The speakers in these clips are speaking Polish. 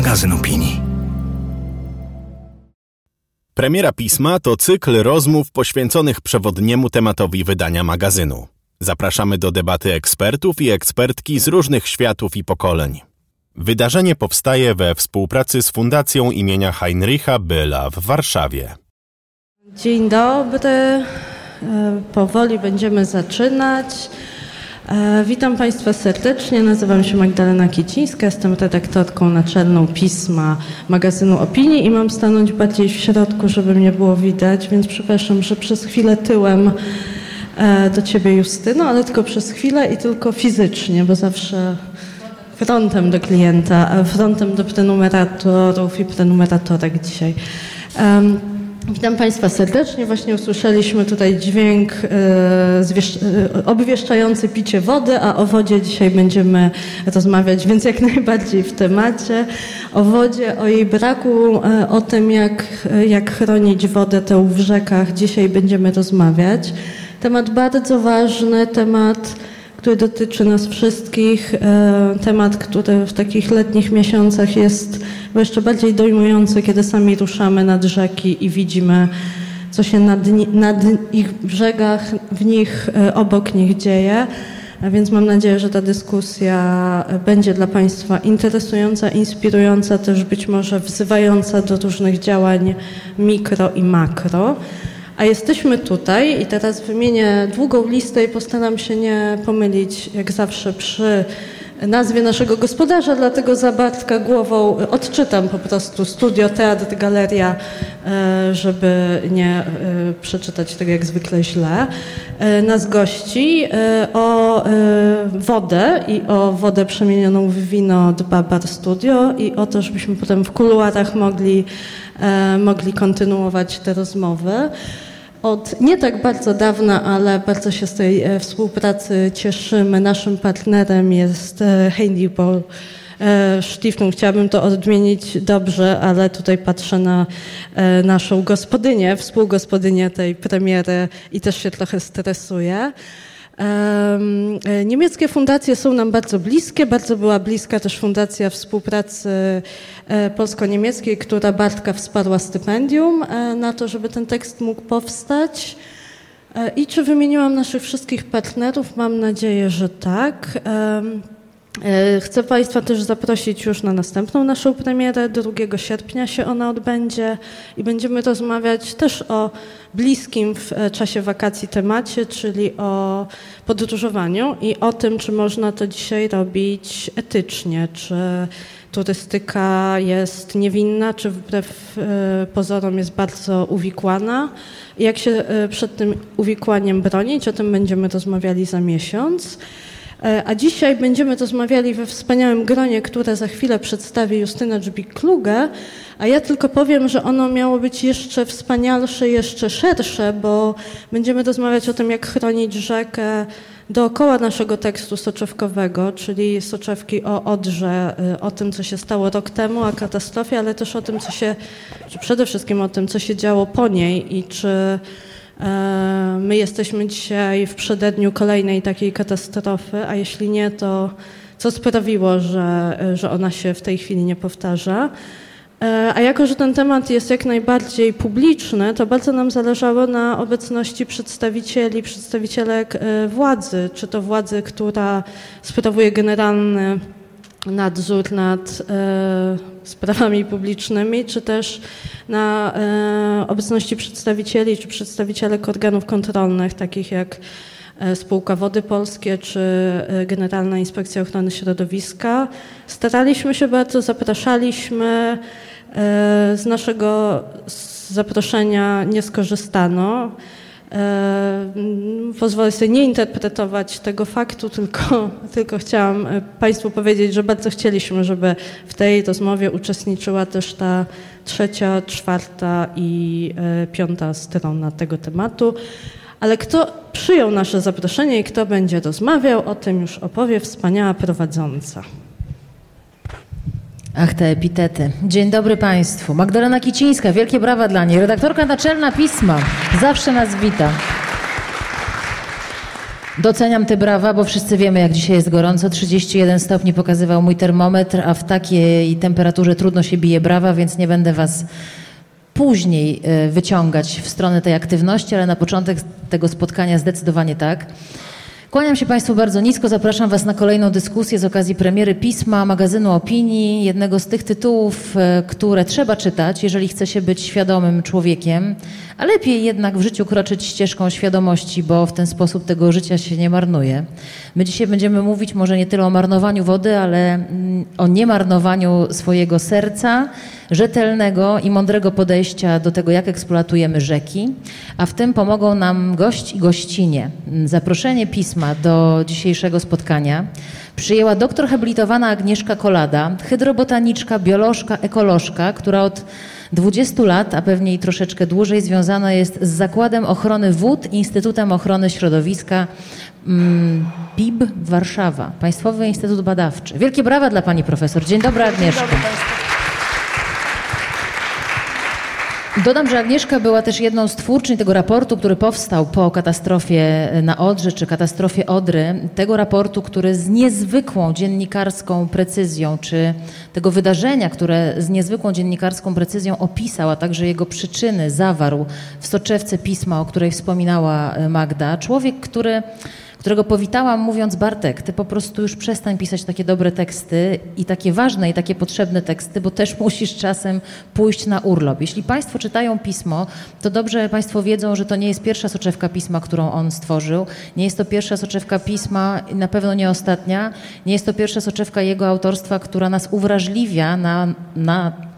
magazyn opinii. Premiera pisma to cykl rozmów poświęconych przewodniemu tematowi wydania magazynu. Zapraszamy do debaty ekspertów i ekspertki z różnych światów i pokoleń. Wydarzenie powstaje we współpracy z Fundacją imienia Heinricha Byla w Warszawie. Dzień dobry. E, Powoli będziemy zaczynać. E, Witam Państwa serdecznie. Nazywam się Magdalena Kicińska. Jestem redaktorką naczelną pisma magazynu Opinii i mam stanąć bardziej w środku, żeby mnie było widać, więc przepraszam, że przez chwilę tyłem e, do Ciebie Justyno, ale tylko przez chwilę i tylko fizycznie, bo zawsze frontem do klienta, a frontem do prenumeratorów i prenumeratorek dzisiaj. Witam Państwa serdecznie. Właśnie usłyszeliśmy tutaj dźwięk e, e, obwieszczający picie wody, a o wodzie dzisiaj będziemy rozmawiać, więc jak najbardziej w temacie. O wodzie, o jej braku, e, o tym jak, jak chronić wodę tę w rzekach. Dzisiaj będziemy rozmawiać. Temat bardzo ważny, temat który dotyczy nas wszystkich, e, temat, który w takich letnich miesiącach jest jeszcze bardziej dojmujący, kiedy sami ruszamy nad rzeki i widzimy, co się nad, nad ich brzegach, w nich, e, obok nich dzieje. A więc mam nadzieję, że ta dyskusja będzie dla Państwa interesująca, inspirująca, też być może wzywająca do różnych działań mikro i makro. A jesteśmy tutaj i teraz wymienię długą listę i postaram się nie pomylić, jak zawsze, przy nazwie naszego gospodarza, dlatego za Bartka głową odczytam po prostu studio, teatr, galeria, e, żeby nie e, przeczytać tego jak zwykle źle. E, Nas gości o wodę i o wodę przemienioną w wino dba Bar Studio i o to, żebyśmy potem w kuluarach mogli, mogli kontynuować te rozmowy. Od nie tak bardzo dawna, ale bardzo się z tej e, współpracy cieszymy. Naszym partnerem jest e, Paul e, Stiftung. Chciałabym to odmienić dobrze, ale tutaj patrzę na naszą gospodynię, współgospodynię tej premiery i też się trochę stresuję. E, Niemieckie fundacje są nam bardzo bliskie. Bardzo była bliska też Fundacja Współpracy e, Polsko-Niemieckiej, która Bartka wsparła stypendium e, na to, żeby ten tekst mógł powstać. I czy wymieniłam naszych wszystkich partnerów? Mam nadzieję, że tak. E, Chcę Państwa też zaprosić już na następną naszą premierę. 2 sierpnia się ona odbędzie i będziemy rozmawiać też o bliskim w e, czasie wakacji temacie, czyli o podróżowaniu i o tym, czy można to dzisiaj robić etycznie, czy turystyka jest niewinna, czy wbrew e, pozorom jest bardzo uwikłana. Jak się przed tym uwikłaniem bronić, o tym będziemy rozmawiali za miesiąc. E, A dzisiaj będziemy rozmawiali we wspaniałym gronie, które za chwilę przedstawi Justyna Dżbik-Kluge, a ja tylko powiem, że ono miało być jeszcze wspanialsze, jeszcze szersze, bo będziemy rozmawiać o tym, jak chronić rzekę dookoła naszego tekstu soczewkowego, czyli soczewki o Odrze, y, o tym, co się stało rok temu, o katastrofie, ale też o tym, co się, czy przede wszystkim o tym, co się działo po niej i czy e, my jesteśmy dzisiaj w przededniu kolejnej takiej katastrofy, a jeśli nie, to co sprawiło, że, że ona się w tej chwili nie powtarza. E, A jako, że ten temat jest jak najbardziej publiczny, to bardzo nam zależało na obecności przedstawicieli, przedstawicielek e, władzy, czy to władzy, która sprawuje generalny nadzór nad e, sprawami publicznymi, czy też na e, obecności przedstawicieli czy przedstawicielek organów kontrolnych, takich jak e, Spółka Wody Polskie czy e, Generalna Inspekcja Ochrony Środowiska. Staraliśmy się bardzo, zapraszaliśmy. E, Z naszego zaproszenia nie skorzystano. E, Pozwolę sobie nie interpretować tego faktu, tylko, tylko chciałam e, Państwu powiedzieć, że bardzo chcieliśmy, żeby w tej rozmowie uczestniczyła też ta trzecia, czwarta i e, piąta strona tego tematu. Ale kto przyjął nasze zaproszenie i kto będzie rozmawiał, o tym już opowie wspaniała prowadząca. Ach, te epitety. Dzień dobry Państwu. Magdalena Kicińska, wielkie brawa dla niej. Redaktorka naczelna pisma. Zawsze nas wita. Doceniam te brawa, bo wszyscy wiemy, jak dzisiaj jest gorąco. 31 stopni pokazywał mój termometr, a w takiej temperaturze trudno się bije brawa, więc nie będę was później e, wyciągać w stronę tej aktywności, ale na początek tego spotkania zdecydowanie tak. Kłaniam się Państwu bardzo nisko. Zapraszam Was na kolejną dyskusję z okazji premiery pisma, magazynu opinii, jednego z tych tytułów, e, które trzeba czytać, jeżeli chce się być świadomym człowiekiem, a lepiej jednak w życiu kroczyć ścieżką świadomości, bo w ten sposób tego życia się nie marnuje. My dzisiaj będziemy mówić może nie tyle o marnowaniu wody, ale mm, o niemarnowaniu swojego serca, rzetelnego i mądrego podejścia do tego, jak eksploatujemy rzeki, a w tym pomogą nam gość i gościnie. Zaproszenie pisma do dzisiejszego spotkania przyjęła doktor habilitowana Agnieszka Kolada, hydrobotaniczka, biolożka, ekolożka, która od 20 lat, a pewnie i troszeczkę dłużej, związana jest z Zakładem Ochrony Wód Instytutem Ochrony Środowiska mm, PIB Warszawa, Państwowy Instytut Badawczy. Wielkie brawa dla Pani Profesor. Dzień dobry Agnieszka. Dzień dobry Dodam, że Agnieszka była też jedną z twórczyń tego raportu, który powstał po katastrofie na Odrze, czy katastrofie Odry. Tego raportu, który z niezwykłą dziennikarską precyzją, czy tego wydarzenia, które z niezwykłą dziennikarską precyzją opisał, a także jego przyczyny zawarł w soczewce pisma, o której wspominała Magda. Człowiek, który którego powitałam mówiąc Bartek, ty po prostu już przestań pisać takie dobre teksty i takie ważne i takie potrzebne teksty, bo też musisz czasem pójść na urlop. Jeśli Państwo czytają pismo, to dobrze Państwo wiedzą, że to nie jest pierwsza soczewka pisma, którą on stworzył. Nie jest to pierwsza soczewka pisma, na pewno nie ostatnia. Nie jest to pierwsza soczewka jego autorstwa, która nas uwrażliwia na, na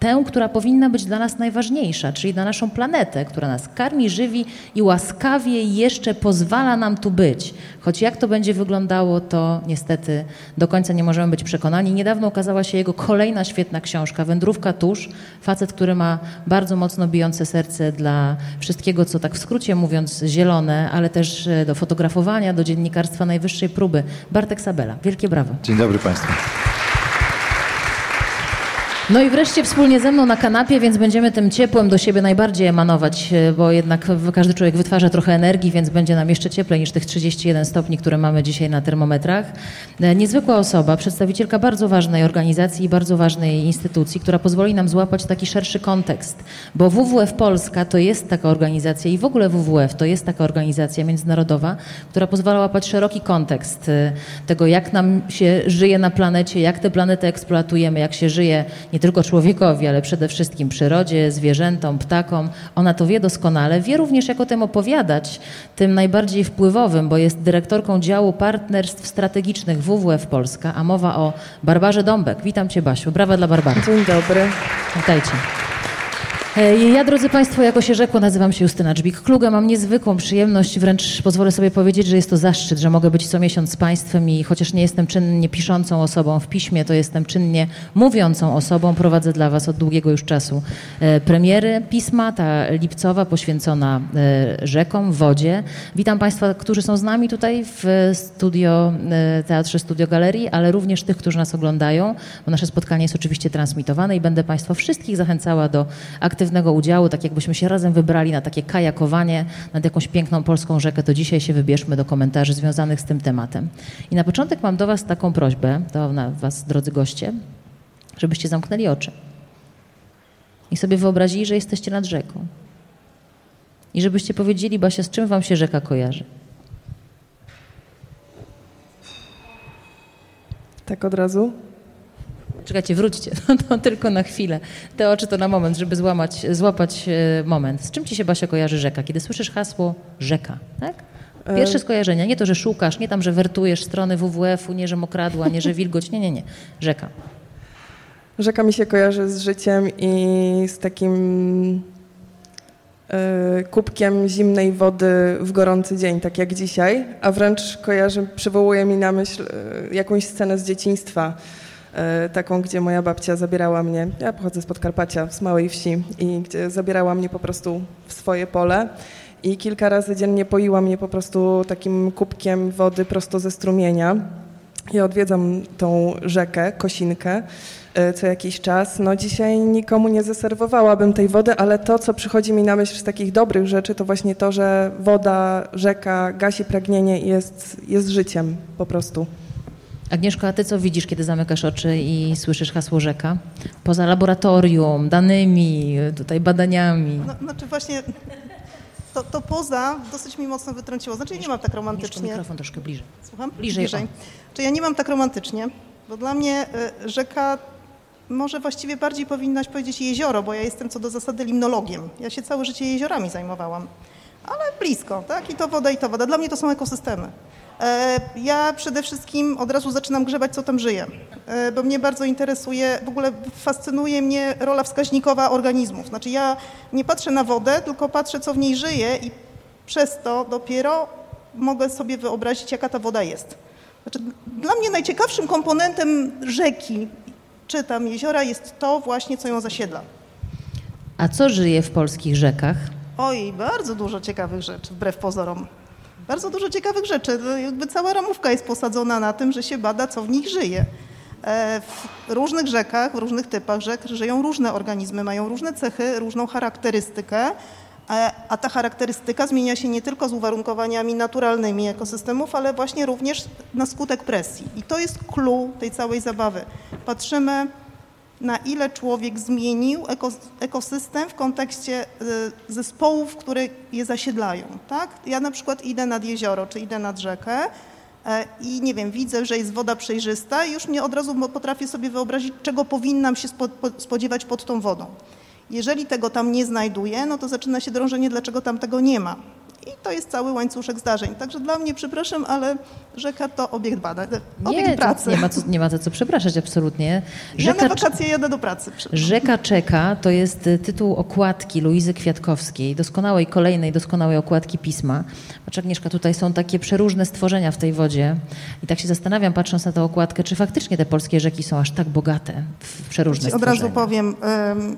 tę, która powinna być dla nas najważniejsza, czyli na naszą planetę, która nas karmi, żywi i łaskawie jeszcze pozwala nam tu być. Choć jak to będzie wyglądało, to niestety do końca nie możemy być przekonani. Niedawno ukazała się jego kolejna świetna książka, Wędrówka tuż. Facet, który ma bardzo mocno bijące serce dla wszystkiego, co tak w skrócie mówiąc zielone, ale też e, do fotografowania, do dziennikarstwa najwyższej próby. Bartek Sabela. Wielkie brawo. Dzień dobry Państwu. No i wreszcie wspólnie ze mną na kanapie, więc będziemy tym ciepłem do siebie najbardziej emanować, e, bo jednak każdy człowiek wytwarza trochę energii, więc będzie nam jeszcze cieplej niż tych 31 stopni, które mamy dzisiaj na termometrach. E, niezwykła osoba, przedstawicielka bardzo ważnej organizacji i bardzo ważnej instytucji, która pozwoli nam złapać taki szerszy kontekst, bo WWF Polska to jest taka organizacja i w ogóle WWF to jest taka organizacja międzynarodowa, która pozwala łapać szeroki kontekst e, tego, jak nam się żyje na planecie, jak tę planetę eksploatujemy, jak się żyje nie nie tylko człowiekowi, ale przede wszystkim przyrodzie, zwierzętom, ptakom. Ona to wie doskonale. Wie również, jak o tym opowiadać, tym najbardziej wpływowym, bo jest dyrektorką działu partnerstw strategicznych WWF Polska, a mowa o Barbarze Dąbek. Witam Cię, Basiu. Brawa dla Barbary. Dzień dobry. Witajcie. E, ja, drodzy Państwo, jako się rzekło, nazywam się Justyna Dżbik-Kluga. Mam niezwykłą przyjemność, wręcz pozwolę sobie powiedzieć, że jest to zaszczyt, że mogę być co miesiąc z Państwem i chociaż nie jestem czynnie piszącą osobą w piśmie, to jestem czynnie mówiącą osobą. Prowadzę dla Was od długiego już czasu e, premiery pisma, ta lipcowa poświęcona e, rzekom, wodzie. Witam Państwa, którzy są z nami tutaj w studio, Teatrze Studio Galerii, ale również tych, którzy nas oglądają, bo nasze spotkanie jest oczywiście transmitowane i będę Państwa wszystkich zachęcała do aktywności aktywnego udziału, tak jakbyśmy się razem wybrali na takie kajakowanie nad jakąś piękną polską rzekę, to dzisiaj się wybierzmy do komentarzy związanych z tym tematem. I na początek mam do Was taką prośbę, do Was, drodzy goście, żebyście zamknęli oczy i sobie wyobrazili, że jesteście nad rzeką. I żebyście powiedzieli, Basia, z czym Wam się rzeka kojarzy? Tak od razu? Czekajcie, wróćcie, no, to tylko na chwilę. Te oczy to na moment, żeby złamać, złapać e, moment. Z czym ci się, Basia, kojarzy rzeka? Kiedy słyszysz hasło rzeka, tak? Pierwsze e, skojarzenia, nie to, że szukasz, nie tam, że wertujesz strony WWF-u, nie, że mokradła, nie, że wilgoć, nie, nie, nie. Rzeka. Rzeka mi się kojarzy z życiem i z takim e, kubkiem zimnej wody w gorący dzień, tak jak dzisiaj, a wręcz kojarzy, przywołuje mi na myśl jakąś scenę z dzieciństwa, taką, gdzie moja babcia zabierała mnie, ja pochodzę z Podkarpacia, z małej wsi i gdzie zabierała mnie po prostu w swoje pole i kilka razy dziennie poiła mnie po prostu takim kubkiem wody prosto ze strumienia. Ja odwiedzam tą rzekę, Kosinkę, e, co jakiś czas. No dzisiaj nikomu nie zaserwowałabym tej wody, ale to, co przychodzi mi na myśl z takich dobrych rzeczy, to właśnie to, że woda, rzeka gasi pragnienie i jest, jest życiem po prostu. Agnieszko, a ty co widzisz, kiedy zamykasz oczy i słyszysz hasło rzeka? Poza laboratorium, danymi, tutaj badaniami. No, znaczy właśnie to, to poza dosyć mi mocno wytrąciło. Znaczy ja nie mam tak Agnieszko, romantycznie. mikrofon troszkę bliżej. Słucham? Bliżej, Czy ja nie mam tak romantycznie, bo dla mnie y, rzeka może właściwie bardziej powinnaś powiedzieć jezioro, bo ja jestem co do zasady limnologiem. Ja się całe życie jeziorami zajmowałam, ale blisko, tak? I to woda, i to woda. Dla mnie to są ekosystemy. E, Ja przede wszystkim od razu zaczynam grzebać, co tam żyje, e, bo mnie bardzo interesuje, w ogóle fascynuje mnie rola wskaźnikowa organizmów. Znaczy ja nie patrzę na wodę, tylko patrzę, co w niej żyje i przez to dopiero mogę sobie wyobrazić, jaka ta woda jest. Znaczy, dla mnie najciekawszym komponentem rzeki, czy tam jeziora, jest to właśnie, co ją zasiedla. A co żyje w polskich rzekach? Oj, bardzo dużo ciekawych rzeczy, wbrew pozorom. Bardzo dużo ciekawych rzeczy. No, Jakby cała ramówka jest posadzona na tym, że się bada, co w nich żyje. E, W różnych rzekach, w różnych typach rzek żyją różne organizmy, mają różne cechy, różną charakterystykę, e, a ta charakterystyka zmienia się nie tylko z uwarunkowaniami naturalnymi ekosystemów, ale właśnie również na skutek presji. I to jest clue tej całej zabawy. Patrzymy na ile człowiek zmienił ekos- ekosystem w kontekście y, zespołów, które je zasiedlają. Tak? Ja na przykład idę nad jezioro, czy idę nad rzekę e, i nie wiem, widzę, że jest woda przejrzysta i już mnie od razu potrafię sobie wyobrazić, czego powinnam się spo, po, spodziewać pod tą wodą. Jeżeli tego tam nie znajduję, no to zaczyna się drążenie, dlaczego tam tego nie ma. I to jest cały łańcuszek zdarzeń. Także dla mnie, przepraszam, ale rzeka to obiekt badań, obiekt Nie, pracy. nie ma, co, nie ma za co przepraszać, absolutnie. Ja na Rzeka, wakacje jadę do pracy. Rzeka czeka to jest y, tytuł okładki Luizy Kwiatkowskiej, doskonałej, kolejnej doskonałej okładki pisma. Patrz Agnieszka, tutaj są takie przeróżne stworzenia w tej wodzie i tak się zastanawiam, patrząc na tę okładkę, czy faktycznie te polskie rzeki są aż tak bogate w przeróżne Ci Od razu powiem, em,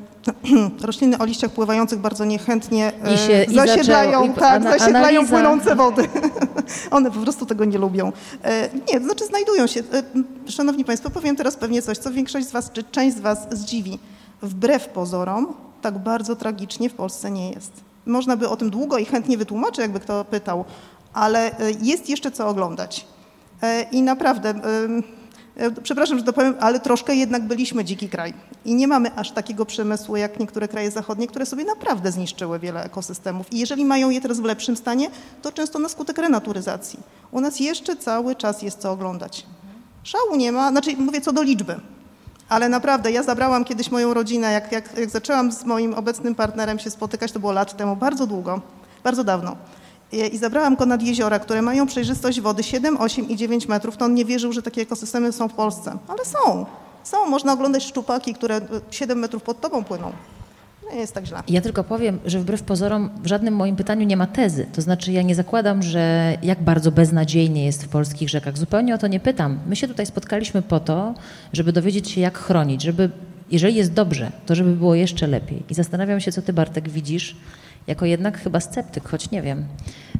rośliny o liściach pływających bardzo niechętnie e, I się- i zasiedlają, zaczęło- i tak, ana- zasiedlają analiza. płynące wody. One po prostu tego nie lubią. E, Nie, to znaczy znajdują się. e, Szanowni Państwo, powiem teraz pewnie coś, co większość z Was, czy część z Was zdziwi. Wbrew pozorom, tak bardzo tragicznie w Polsce nie jest. Można by o tym długo i chętnie wytłumaczyć, jakby kto pytał, ale e, jest jeszcze co oglądać. E, I naprawdę, e, przepraszam, że to powiem, ale troszkę jednak byliśmy dziki kraj. I nie mamy aż takiego przemysłu jak niektóre kraje zachodnie, które sobie naprawdę zniszczyły wiele ekosystemów. I jeżeli mają je teraz w lepszym stanie, to często na skutek renaturyzacji. U nas jeszcze cały czas jest co oglądać. Szału nie ma, znaczy mówię co do liczby. Ale naprawdę, ja zabrałam kiedyś moją rodzinę, jak, jak, jak zaczęłam z moim obecnym partnerem się spotykać, to było lat temu, bardzo długo, bardzo dawno. I, I zabrałam go nad jeziora, które mają przejrzystość wody 7, 8 i 9 metrów. To on nie wierzył, że takie ekosystemy są w Polsce. Ale są. Są. Można oglądać szczupaki, które y, 7 metrów pod tobą płyną. Nie jest tak źle. Ja tylko powiem, że wbrew pozorom w żadnym moim pytaniu nie ma tezy. To znaczy ja nie zakładam, że jak bardzo beznadziejnie jest w polskich rzekach. Zupełnie o to nie pytam. My się tutaj spotkaliśmy po to, żeby dowiedzieć się jak chronić, żeby jeżeli jest dobrze, to żeby było jeszcze lepiej. I zastanawiam się, co ty Bartek widzisz, jako jednak chyba sceptyk, choć nie wiem,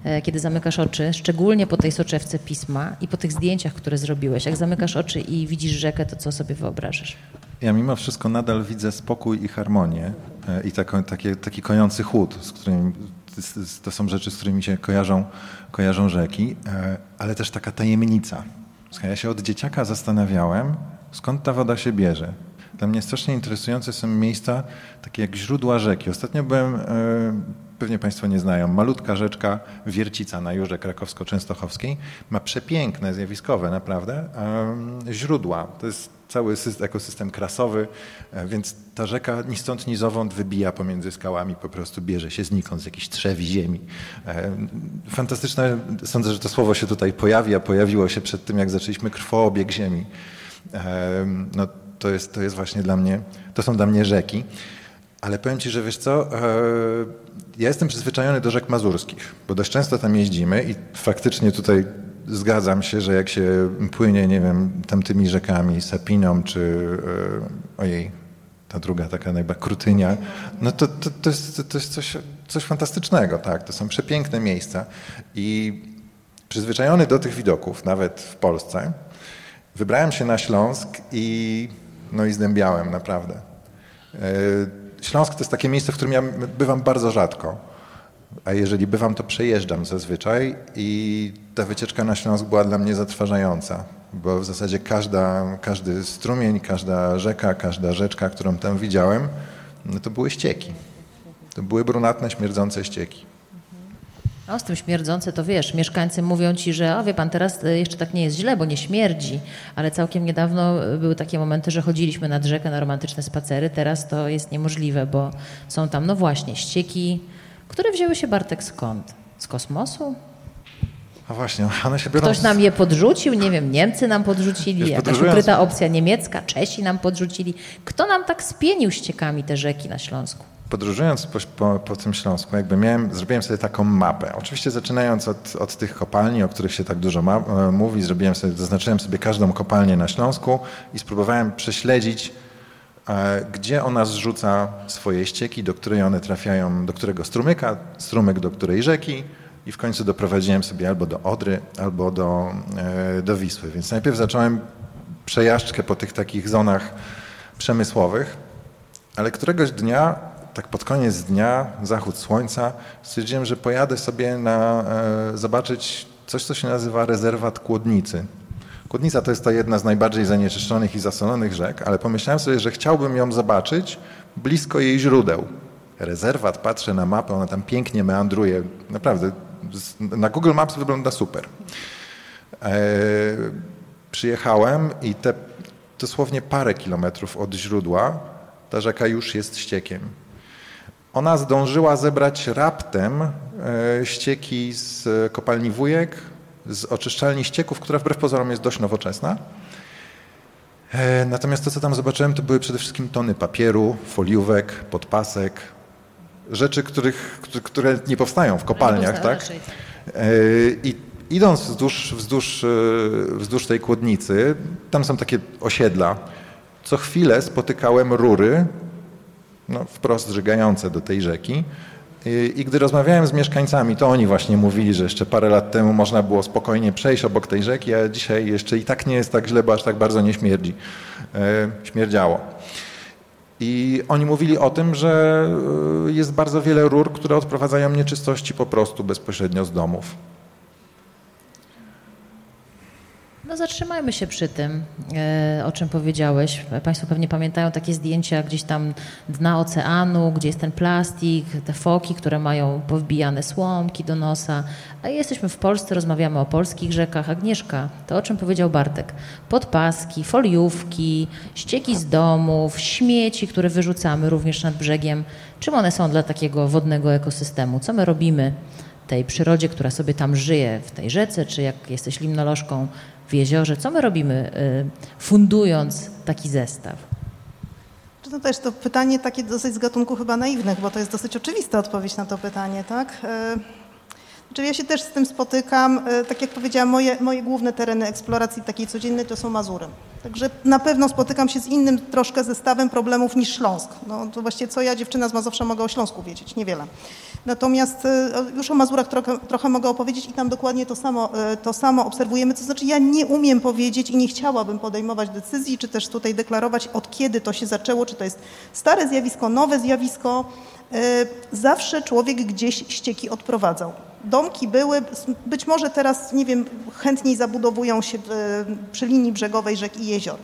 e, kiedy zamykasz oczy, szczególnie po tej soczewce pisma i po tych zdjęciach, które zrobiłeś. Jak zamykasz oczy i widzisz rzekę, to co sobie wyobrażasz? Ja mimo wszystko nadal widzę spokój i harmonię e, i taką, takie, taki kojący chłód, z którym, to są rzeczy, z którymi się kojarzą, kojarzą rzeki, e, ale też taka tajemnica. Ja się od dzieciaka zastanawiałem, skąd ta woda się bierze. Dla mnie strasznie interesujące są miejsca takie jak źródła rzeki. Ostatnio byłem, e, pewnie Państwo nie znają, malutka rzeczka Wiercica na Jurze Krakowsko-Częstochowskiej. Ma przepiękne, zjawiskowe naprawdę źródła. To jest cały system, ekosystem krasowy, e, więc ta rzeka ni stąd, ni zowąd wybija pomiędzy skałami, po prostu bierze się znikąd z jakichś trzewi ziemi. E, Fantastyczne, sądzę, że to słowo się tutaj pojawi, a pojawiło się przed tym, jak zaczęliśmy krwoobieg ziemi. No, to, jest, to jest właśnie dla mnie, to są dla mnie rzeki. Ale powiem Ci, że wiesz co, e, ja jestem przyzwyczajony do rzek mazurskich, bo dość często tam jeździmy i faktycznie tutaj zgadzam się, że jak się płynie, nie wiem, tamtymi rzekami, Sapiną czy, e, ojej, ta druga taka najbardziej Krutynia, no to, to, to jest, to jest coś, coś fantastycznego, tak, to są przepiękne miejsca i przyzwyczajony do tych widoków, nawet w Polsce, wybrałem się na Śląsk i no i zdębiałem naprawdę. E, Śląsk to jest takie miejsce, w którym ja bywam bardzo rzadko, a jeżeli bywam, to przejeżdżam zazwyczaj i ta wycieczka na Śląsk była dla mnie zatrważająca, bo w zasadzie każda, każdy strumień, każda rzeka, każda rzeczka, którą tam widziałem, no to były ścieki. To były brunatne, śmierdzące ścieki. No, z tym śmierdzące to wiesz, mieszkańcy mówią ci, że o wie pan, teraz e, jeszcze tak nie jest źle, bo nie śmierdzi, ale całkiem niedawno e, były takie momenty, że chodziliśmy nad rzekę na romantyczne spacery, teraz to jest niemożliwe, bo są tam, no właśnie, ścieki, które wzięły się Bartek skąd? Z kosmosu? A właśnie, one się biorą... Ktoś nam je podrzucił, nie wiem, Niemcy nam podrzucili, Wiesz, jakaś ukryta opcja niemiecka, Czesi nam podrzucili. Kto nam tak spienił ściekami te rzeki na Śląsku? Podróżując po, po, po tym Śląsku, jakby miałem, zrobiłem sobie taką mapę. Oczywiście zaczynając od, od tych kopalni, o których się tak dużo ma, e, mówi, zrobiłem sobie, zaznaczyłem sobie każdą kopalnię na Śląsku i spróbowałem prześledzić, e, gdzie ona zrzuca swoje ścieki, do której one trafiają, do którego strumyka, strumyk do której rzeki i w końcu doprowadziłem sobie albo do Odry, albo do, e, do Wisły. Więc najpierw zacząłem przejażdżkę po tych takich zonach przemysłowych, ale któregoś dnia, tak pod koniec dnia, zachód słońca, stwierdziłem, że pojadę sobie na, e, zobaczyć coś, co się nazywa rezerwat Kłodnicy. Kłodnica to jest ta jedna z najbardziej zanieczyszczonych i zasolonych rzek, ale pomyślałem sobie, że chciałbym ją zobaczyć blisko jej źródeł. Rezerwat, patrzę na mapę, ona tam pięknie meandruje. Naprawdę, na Google Maps wygląda super. E, przyjechałem i te dosłownie parę kilometrów od źródła ta rzeka już jest ściekiem. Ona zdążyła zebrać raptem e, ścieki z kopalni Wujek, z oczyszczalni ścieków, która wbrew pozorom jest dość nowoczesna. E, Natomiast to, co tam zobaczyłem, to były przede wszystkim tony papieru, foliówek, podpasek, rzeczy, których, któ- które nie powstają w kopalniach, powstają tak? tak. E, I idąc wzdłuż, wzdłuż, wzdłuż tej kłodnicy, tam są takie osiedla. Co chwilę spotykałem rury, no, wprost żygające do tej rzeki. I, gdy rozmawiałem z mieszkańcami, to oni właśnie mówili, że jeszcze parę lat temu można było spokojnie przejść obok tej rzeki, a dzisiaj jeszcze i tak nie jest tak źle, bo aż tak bardzo nie śmierdzi. E, śmierdziało. I oni mówili o tym, że e, jest bardzo wiele rur, które odprowadzają nieczystości po prostu bezpośrednio z domów. No zatrzymajmy się przy tym, e, o czym powiedziałeś. Państwo pewnie pamiętają takie zdjęcia gdzieś tam dna oceanu, gdzie jest ten plastik, te foki, które mają powbijane słomki do nosa. A jesteśmy w Polsce, rozmawiamy o polskich rzekach. Agnieszka, to o czym powiedział Bartek. Podpaski, foliówki, ścieki z domów, śmieci, które wyrzucamy również nad brzegiem. Czym one są dla takiego wodnego ekosystemu? Co my robimy tej przyrodzie, która sobie tam żyje w tej rzece, czy jak jesteś limnolożką w jeziorze, co my robimy y, fundując taki zestaw? To też to pytanie takie dosyć z gatunku chyba naiwnych, bo to jest dosyć oczywista odpowiedź na to pytanie, tak? E, Znaczy ja się też z tym spotykam. E, Tak jak powiedziałam, moje, moje główne tereny eksploracji takiej codziennej to są Mazury. Także na pewno spotykam się z innym troszkę zestawem problemów niż Śląsk. No to właściwie co ja, dziewczyna z Mazowsza, mogę o Śląsku wiedzieć? Niewiele. Natomiast e, już o Mazurach trochę, trochę mogę opowiedzieć i tam dokładnie to samo, e, to samo obserwujemy. To znaczy ja nie umiem powiedzieć i nie chciałabym podejmować decyzji, czy też tutaj deklarować, od kiedy to się zaczęło, czy to jest stare zjawisko, nowe zjawisko. E, Zawsze człowiek gdzieś ścieki odprowadzał. Domki były, być może teraz, nie wiem, chętniej zabudowują się przy linii brzegowej rzek i jezior.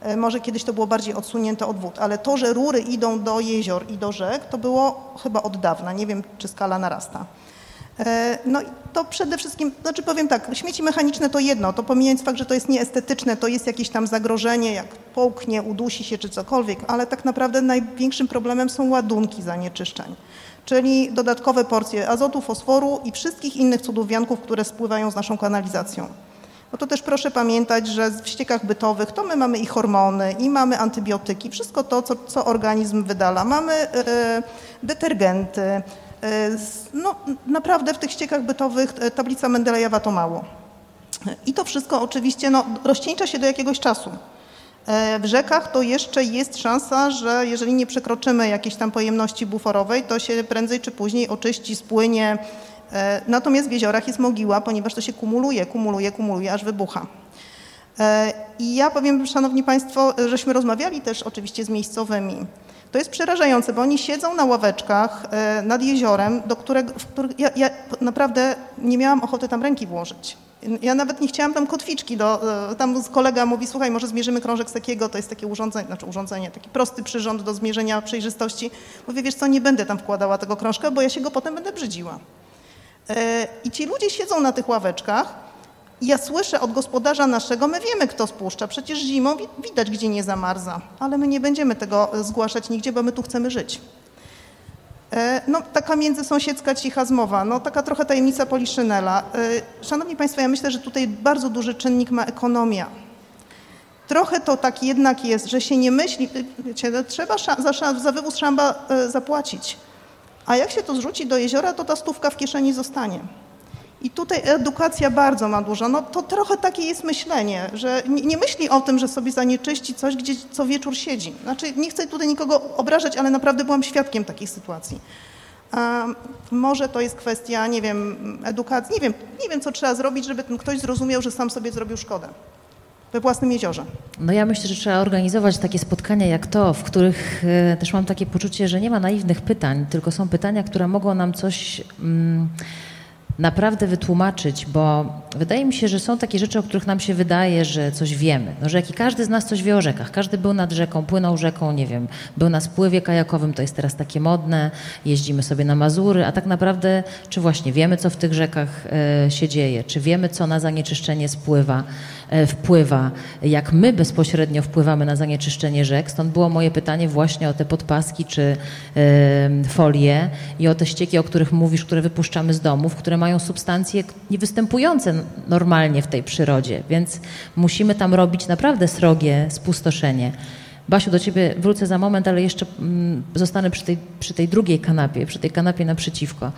E, Może kiedyś to było bardziej odsunięte od wód, ale to, że rury idą do jezior i do rzek, to było chyba od dawna. Nie wiem, czy skala narasta. E, No i to przede wszystkim, znaczy powiem tak, śmieci mechaniczne to jedno, to pomijając fakt, że to jest nieestetyczne, to jest jakieś tam zagrożenie, jak połknie, udusi się czy cokolwiek, ale tak naprawdę największym problemem są ładunki zanieczyszczeń, czyli dodatkowe porcje azotu, fosforu i wszystkich innych cudów które spływają z naszą kanalizacją. No to też proszę pamiętać, że w ściekach bytowych to my mamy i hormony, i mamy antybiotyki, wszystko to, co, co organizm wydala. Mamy e, detergenty. E, no, naprawdę w tych ściekach bytowych e, tablica Mendelejewa to mało. I to wszystko oczywiście no, rozcieńcza się do jakiegoś czasu. W rzekach to jeszcze jest szansa, że jeżeli nie przekroczymy jakiejś tam pojemności buforowej, to się prędzej czy później oczyści, spłynie. E, Natomiast w jeziorach jest mogiła, ponieważ to się kumuluje, kumuluje, kumuluje, aż wybucha. E, I ja powiem, Szanowni Państwo, żeśmy rozmawiali też oczywiście z miejscowymi. To jest przerażające, bo oni siedzą na ławeczkach e, nad jeziorem, do którego, w których ja, ja naprawdę nie miałam ochoty tam ręki włożyć. Ja nawet nie chciałam tam kotwiczki, do, tam kolega mówi, słuchaj, może zmierzymy krążek takiego, to jest takie urządzenie, znaczy urządzenie, taki prosty przyrząd do zmierzenia przejrzystości. Mówię, wiesz co, nie będę tam wkładała tego krążka, bo ja się go potem będę brzydziła. I ci ludzie siedzą na tych ławeczkach, ja słyszę od gospodarza naszego, my wiemy, kto spuszcza. Przecież zimą widać, gdzie nie zamarza, ale my nie będziemy tego e, zgłaszać nigdzie, bo my tu chcemy żyć. E, no, taka międzysąsiedzka cicha zmowa, no taka trochę tajemnica Poliszynela. E, szanowni Państwo, ja myślę, że tutaj bardzo duży czynnik ma ekonomia. Trochę to tak jednak jest, że się nie myśli, wiecie, trzeba za, za wywóz szamba zapłacić. A jak się to zrzuci do jeziora, to ta stówka w kieszeni zostanie. I tutaj edukacja bardzo ma dużo. No to trochę takie jest myślenie, że nie, nie, myśli o tym, że sobie zanieczyści coś, gdzie co wieczór siedzi. Znaczy nie chcę tutaj nikogo obrażać, ale naprawdę byłam świadkiem takich sytuacji. A może to jest kwestia, nie wiem, edukacji, nie wiem, nie wiem, co trzeba zrobić, żeby ten ktoś zrozumiał, że sam sobie zrobił szkodę we własnym jeziorze. No ja myślę, że trzeba organizować takie spotkania jak to, w których e, też mam takie poczucie, że nie ma naiwnych pytań, tylko są pytania, które mogą nam coś... Mm, naprawdę wytłumaczyć, bo wydaje mi się, że są takie rzeczy, o których nam się wydaje, że coś wiemy. No, że jak i każdy z nas coś wie o rzekach. Każdy był nad rzeką, płynął rzeką, nie wiem, był na spływie kajakowym, to jest teraz takie modne, jeździmy sobie na Mazury, a tak naprawdę czy właśnie wiemy, co w tych rzekach e, się dzieje, czy wiemy, co na zanieczyszczenie spływa. E, wpływa, jak my bezpośrednio wpływamy na zanieczyszczenie rzek. Stąd było moje pytanie właśnie o te podpaski czy folie i o te ścieki, o których mówisz, które wypuszczamy z domów, które mają substancje niewystępujące normalnie w tej przyrodzie, więc musimy tam robić naprawdę srogie spustoszenie. Basiu, do ciebie wrócę za moment, ale jeszcze mm, zostanę przy tej, przy tej drugiej kanapie, przy tej kanapie naprzeciwko.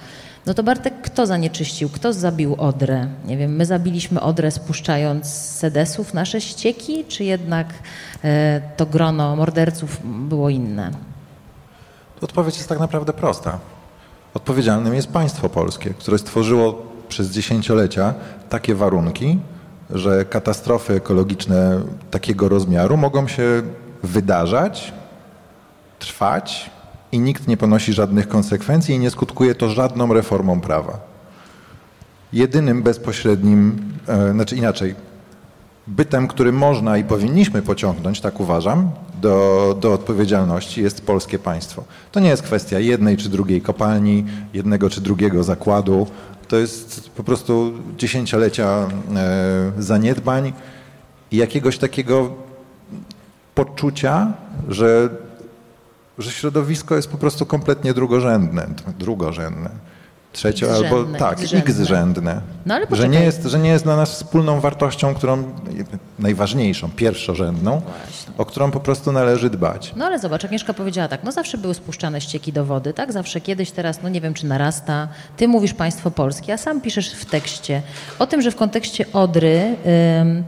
No to Bartek, kto zanieczyścił? Kto zabił Odrę? Nie wiem, my zabiliśmy Odrę spuszczając z sedesów nasze ścieki, czy jednak e, to grono morderców było inne? Odpowiedź jest tak naprawdę prosta. Odpowiedzialnym jest państwo polskie, które stworzyło przez dziesięciolecia takie warunki, że katastrofy ekologiczne takiego rozmiaru mogą się wydarzać, trwać i nikt nie ponosi żadnych konsekwencji i nie skutkuje to żadną reformą prawa. Jedynym bezpośrednim, e, znaczy inaczej, bytem, który można i powinniśmy pociągnąć, tak uważam, do, do odpowiedzialności jest polskie państwo. To nie jest kwestia jednej czy drugiej kopalni, jednego czy drugiego zakładu. To jest po prostu dziesięciolecia e, zaniedbań i jakiegoś takiego poczucia, że że środowisko jest po prostu kompletnie drugorzędne, drugorzędne. Trzecio albo tak, x-rzędne. No, ale że, nie jest, że nie jest dla nas wspólną wartością, którą najważniejszą, pierwszorzędną, Właśnie. o którą po prostu należy dbać. No ale zobacz, Agnieszka powiedziała tak, no zawsze były spuszczane ścieki do wody, tak? Zawsze kiedyś, teraz, no nie wiem, czy narasta. Ty mówisz państwo polskie, a sam piszesz w tekście o tym, że w kontekście Odry... Ym,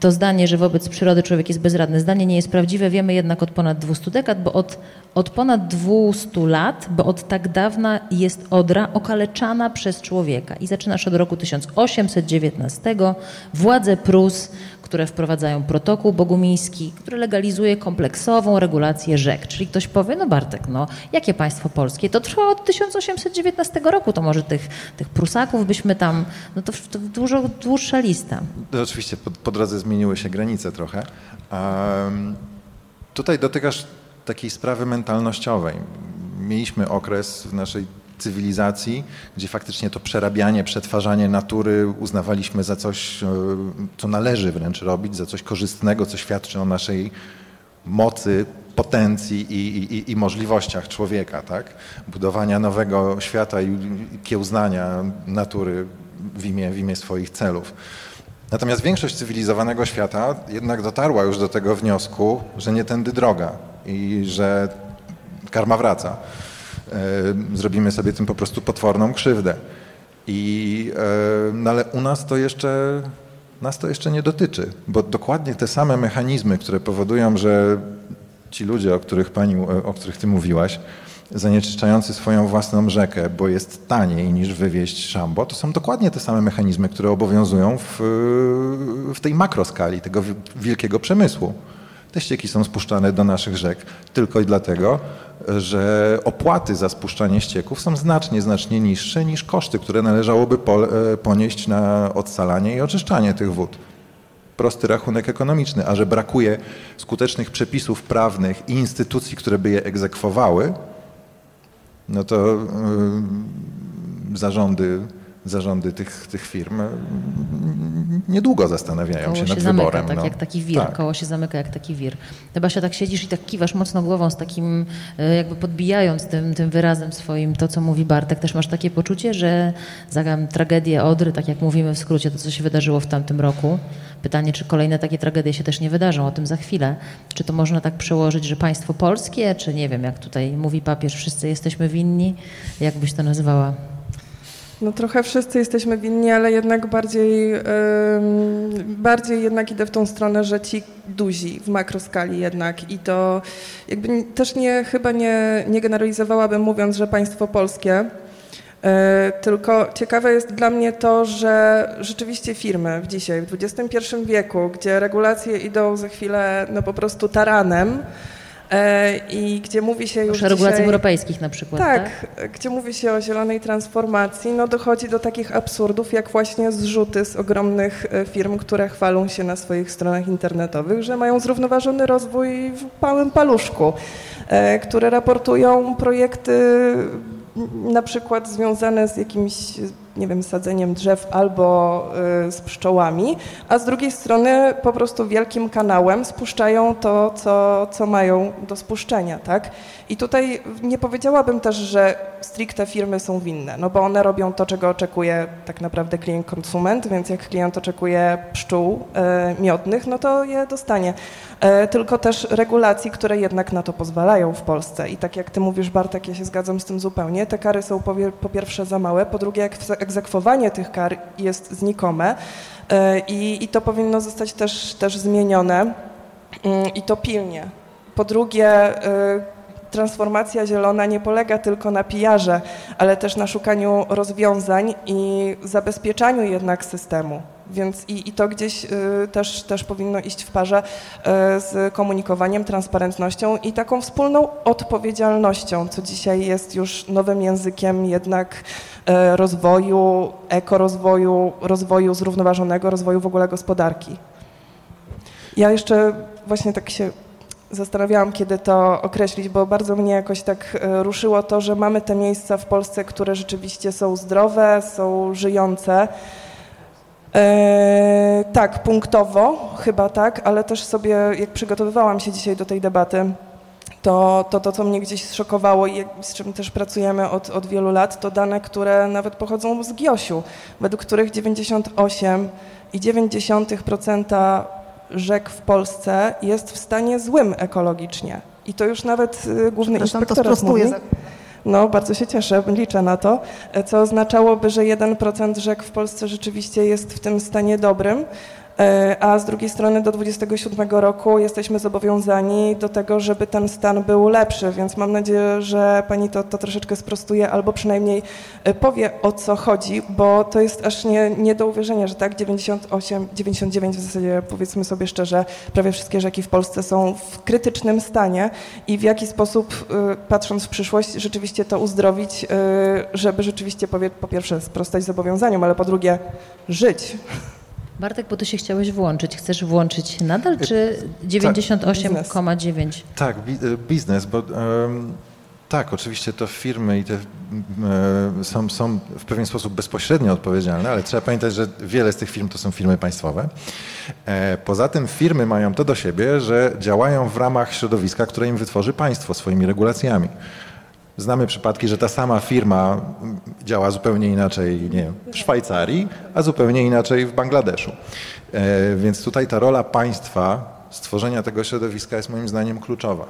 to zdanie, że wobec przyrody człowiek jest bezradny, zdanie nie jest prawdziwe, wiemy jednak od ponad 200 dekad, bo od, od ponad 200 lat, bo od tak dawna jest Odra okaleczana przez człowieka. I zaczynasz od roku 1819. Władze Prus które wprowadzają protokół bogumiński, który legalizuje kompleksową regulację rzek. Czyli ktoś powie, no Bartek, no jakie państwo polskie? To trwa od 1819 roku, to może tych, tych Prusaków byśmy tam, no to, to dużo dłuższa lista. No, oczywiście po, po drodze zmieniły się granice trochę. Um, tutaj dotykasz takiej sprawy mentalnościowej. Mieliśmy okres w naszej cywilizacji, gdzie faktycznie to przerabianie, przetwarzanie natury uznawaliśmy za coś, e, co należy wręcz robić, za coś korzystnego, co świadczy o naszej mocy, potencji i, i, i możliwościach człowieka, tak? Budowania nowego świata i kiełznania natury w imię, w imię swoich celów. Natomiast większość cywilizowanego świata jednak dotarła już do tego wniosku, że nie tędy droga i że karma wraca. E, zrobimy sobie tym po prostu potworną krzywdę. I, e, no ale u nas to jeszcze nas to jeszcze nie dotyczy, bo dokładnie te same mechanizmy, które powodują, że ci ludzie, o których pani, o których ty mówiłaś, zanieczyszczający swoją własną rzekę, bo jest taniej niż wywieźć szambo, to są dokładnie te same mechanizmy, które obowiązują w, w tej makroskali tego wielkiego przemysłu. Te ścieki są spuszczane do naszych rzek tylko i dlatego, że opłaty za spuszczanie ścieków są znacznie, znacznie niższe niż koszty, które należałoby e, ponieść na odsalanie i oczyszczanie tych wód. Prosty rachunek ekonomiczny, a że brakuje skutecznych przepisów prawnych i instytucji, które by je egzekwowały, no to yy, zarządy zarządy tych, tych firm niedługo zastanawiają koło się, się nad zamyka, wyborem. tak no. jak taki wir, tak. koło się zamyka jak taki wir. Chyba się tak siedzisz i tak kiwasz mocno głową z takim, e, jakby podbijając tym, tym wyrazem swoim to, co mówi Bartek. Też masz takie poczucie, że za tragedię Odry, tak jak mówimy w skrócie, to co się wydarzyło w tamtym roku, pytanie, czy kolejne takie tragedie się też nie wydarzą, o tym za chwilę. Czy to można tak przełożyć, że państwo polskie, czy nie wiem, jak tutaj mówi papież, wszyscy jesteśmy winni? Jak byś to nazwała? No trochę wszyscy jesteśmy winni, ale jednak bardziej, yy, bardziej jednak idę w tą stronę, że ci duzi w makroskali jednak i to jakby też nie, chyba nie, nie generalizowałabym mówiąc, że państwo polskie, yy, tylko ciekawe jest dla mnie to, że rzeczywiście firmy w dzisiaj, w XXI wieku, gdzie regulacje idą za chwilę no po prostu taranem, i gdzie mówi się już o regulacjach dzisiaj, europejskich na przykład, tak, tak? gdzie mówi się o zielonej transformacji, no dochodzi do takich absurdów, jak właśnie zrzuty z ogromnych e, firm, które chwalą się na swoich stronach internetowych, że mają zrównoważony rozwój w małym paluszku, e, które raportują projekty na przykład związane z jakimś nie wiem, sadzeniem drzew albo y, z pszczołami, a z drugiej strony po prostu wielkim kanałem spuszczają to, co, co mają do spuszczenia, tak? I tutaj nie powiedziałabym też, że stricte firmy są winne, no bo one robią to, czego oczekuje tak naprawdę klient konsument, więc jak klient oczekuje pszczół y, miodnych, no to je dostanie. Y, tylko też regulacji, które jednak na to pozwalają w Polsce. I tak jak ty mówisz, Bartek, ja się zgadzam z tym zupełnie, te kary są po, po pierwsze za małe, po drugie egzekwowanie tych kar jest znikome e, i, to powinno zostać też, też zmienione mm, i to pilnie. Po drugie, e, transformacja zielona nie polega tylko na pijarze, ale też na szukaniu rozwiązań i zabezpieczaniu jednak systemu. Więc i, i to gdzieś y, też, też powinno iść w parze y, z komunikowaniem, transparentnością i taką wspólną odpowiedzialnością, co dzisiaj jest już nowym językiem jednak y, rozwoju, ekorozwoju, rozwoju zrównoważonego, rozwoju w ogóle gospodarki. Ja jeszcze właśnie tak się zastanawiałam, kiedy to określić, bo bardzo mnie jakoś tak e, ruszyło to, że mamy te miejsca w Polsce, które rzeczywiście są zdrowe, są żyjące. E, tak, punktowo chyba tak, ale też sobie, jak przygotowywałam się dzisiaj do tej debaty, to, to, to co mnie gdzieś zszokowało i z czym też pracujemy od, od wielu lat, to dane, które nawet pochodzą z GIOŚ-u, według których 98,9% rzek w Polsce jest w stanie złym ekologicznie. I to już nawet y, główny inspektorat mówi. No, bardzo się cieszę, liczę na to, co oznaczałoby, że 1% rzek w Polsce rzeczywiście jest w tym stanie dobrym, a z drugiej strony do 27 roku jesteśmy zobowiązani do tego, żeby ten stan był lepszy, więc mam nadzieję, że pani to, to troszeczkę sprostuje albo przynajmniej e, powie o co chodzi, bo to jest aż nie, nie do uwierzenia, że tak 98, 99 w zasadzie powiedzmy sobie szczerze, prawie wszystkie rzeki w Polsce są w krytycznym stanie i w jaki sposób e, patrząc w przyszłość rzeczywiście to uzdrowić, żeby rzeczywiście po pierwsze sprostać zobowiązaniom, ale po drugie żyć. Bartek, bo ty się chciałeś włączyć. Chcesz włączyć nadal, czy 98,9? Tak, tak biznes, bo um, tak, oczywiście to firmy i te um, są, są w pewien sposób bezpośrednio odpowiedzialne, ale trzeba pamiętać, że wiele z tych firm to są firmy państwowe. E, poza tym firmy mają to do siebie, że działają w ramach środowiska, które im wytworzy państwo swoimi regulacjami. Znamy przypadki, że ta sama firma działa zupełnie inaczej nie wiem, w Szwajcarii, a zupełnie inaczej w Bangladeszu. E, więc tutaj ta rola państwa, stworzenia tego środowiska jest moim zdaniem kluczowa.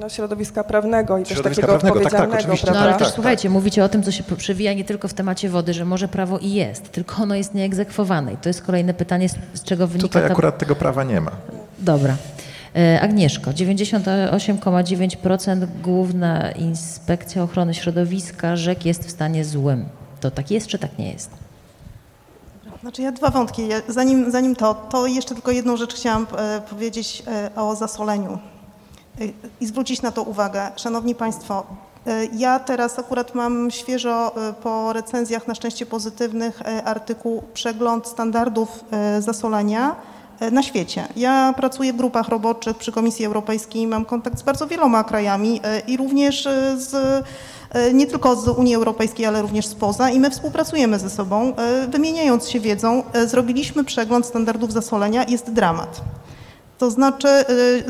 No, środowiska prawnego i środowiska też takiego prawnego, tak, tak, oczywiście. No ale też tak, słuchajcie, tak. mówicie o tym, co się przewija nie tylko w temacie wody, że może prawo i jest, tylko ono jest nieegzekwowane. I to jest kolejne pytanie, z czego wynika... Tutaj ta... akurat tego prawa nie ma. Dobra. E, Agnieszko, 98,9% Główna Inspekcja Ochrony Środowiska rzek jest w stanie złym. To tak jest, czy tak nie jest? Znaczy ja dwa wątki. Zanim, zanim to, to jeszcze tylko jedną rzecz chciałam e, powiedzieć e, o zasoleniu i zwrócić na to uwagę. Szanowni Państwo, ja teraz akurat mam świeżo po recenzjach, na szczęście pozytywnych, artykuł Przegląd standardów zasolenia na świecie. Ja pracuję w grupach roboczych przy Komisji Europejskiej, mam kontakt z bardzo wieloma krajami e, i również e, z e, nie tylko z Unii Europejskiej, ale również spoza i my współpracujemy ze sobą, e, wymieniając się wiedzą. E, Zrobiliśmy przegląd standardów zasolenia, jest dramat. To znaczy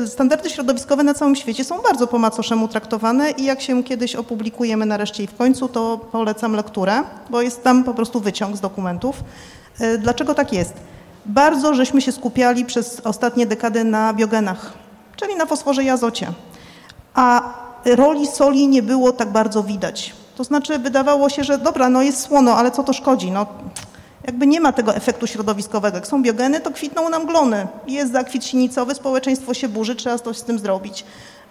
standardy środowiskowe na całym świecie są bardzo po macoszemu traktowane i jak się kiedyś opublikujemy nareszcie i w końcu, to polecam lekturę, bo jest tam po prostu wyciąg z dokumentów. Dlaczego tak jest? Bardzo żeśmy się skupiali przez ostatnie dekady na biogenach, czyli na fosforze i azocie, a roli soli nie było tak bardzo widać. To znaczy wydawało się, że dobra, no jest słono, ale co to szkodzi? No, jakby nie ma tego efektu środowiskowego. Jak są biogeny, to kwitną nam glony. Jest zakwit sinicowy, społeczeństwo się burzy, trzeba coś z tym zrobić.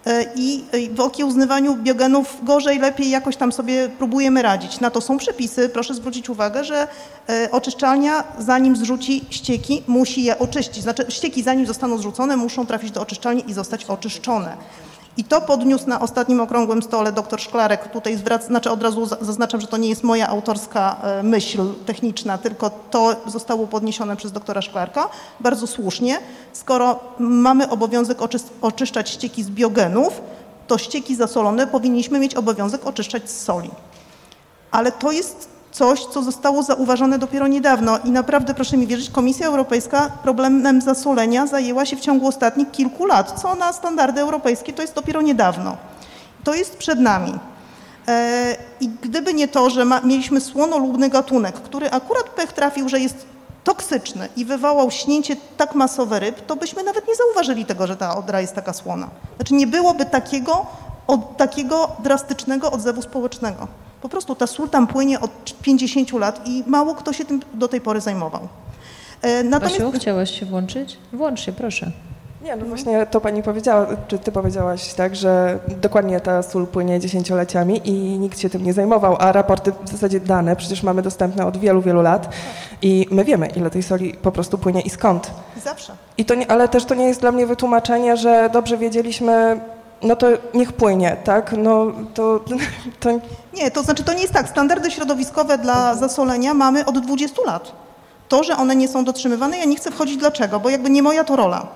E, I w okiełznywaniu biogenów gorzej, lepiej jakoś tam sobie próbujemy radzić. Na to są przepisy. Proszę zwrócić uwagę, że e, oczyszczalnia zanim zrzuci ścieki, musi je oczyścić. Znaczy ścieki zanim zostaną zrzucone, muszą trafić do oczyszczalni i zostać oczyszczone. I to podniósł na ostatnim okrągłym stole dr Szklarek. Tutaj zwrac, znaczy od razu za- zaznaczam, że to nie jest moja autorska e, myśl techniczna, tylko to zostało podniesione przez doktora Szklarka. Bardzo słusznie. Skoro mamy obowiązek oczyszczać ścieki z biogenów, to ścieki zasolone powinniśmy mieć obowiązek oczyszczać z soli. Ale to jest coś, co zostało zauważone dopiero niedawno i naprawdę proszę mi wierzyć, Komisja Europejska problemem zasolenia zajęła się w ciągu ostatnich kilku lat, co na standardy europejskie to jest dopiero niedawno. To jest przed nami. E, I gdyby nie to, że ma, mieliśmy słonolubny gatunek, który akurat pech trafił, że jest toksyczny i wywołał śnięcie tak masowe ryb, to byśmy nawet nie zauważyli tego, że ta odra jest taka słona. Znaczy nie byłoby takiego, od, takiego drastycznego odzewu społecznego. Po prostu ta sól tam płynie od 50 lat i mało kto się tym do tej pory zajmował. E, Natomiast Basiu, chciałaś się włączyć? Włącz się, proszę. Nie, no właśnie to pani powiedziała, czy ty powiedziałaś tak, że dokładnie ta sól płynie dziesięcioleciami i nikt się tym nie zajmował, a raporty, w zasadzie dane przecież mamy dostępne od wielu, wielu lat i my wiemy, ile tej soli po prostu płynie i skąd. zawsze. I to nie, ale też to nie jest dla mnie wytłumaczenie, że dobrze wiedzieliśmy, no to niech płynie, tak? No to, to Nie, to znaczy to nie jest tak. Standardy środowiskowe dla zasolenia mamy od 20 lat. To, że one nie są dotrzymywane, ja nie chcę wchodzić dlaczego, bo jakby nie moja to rola.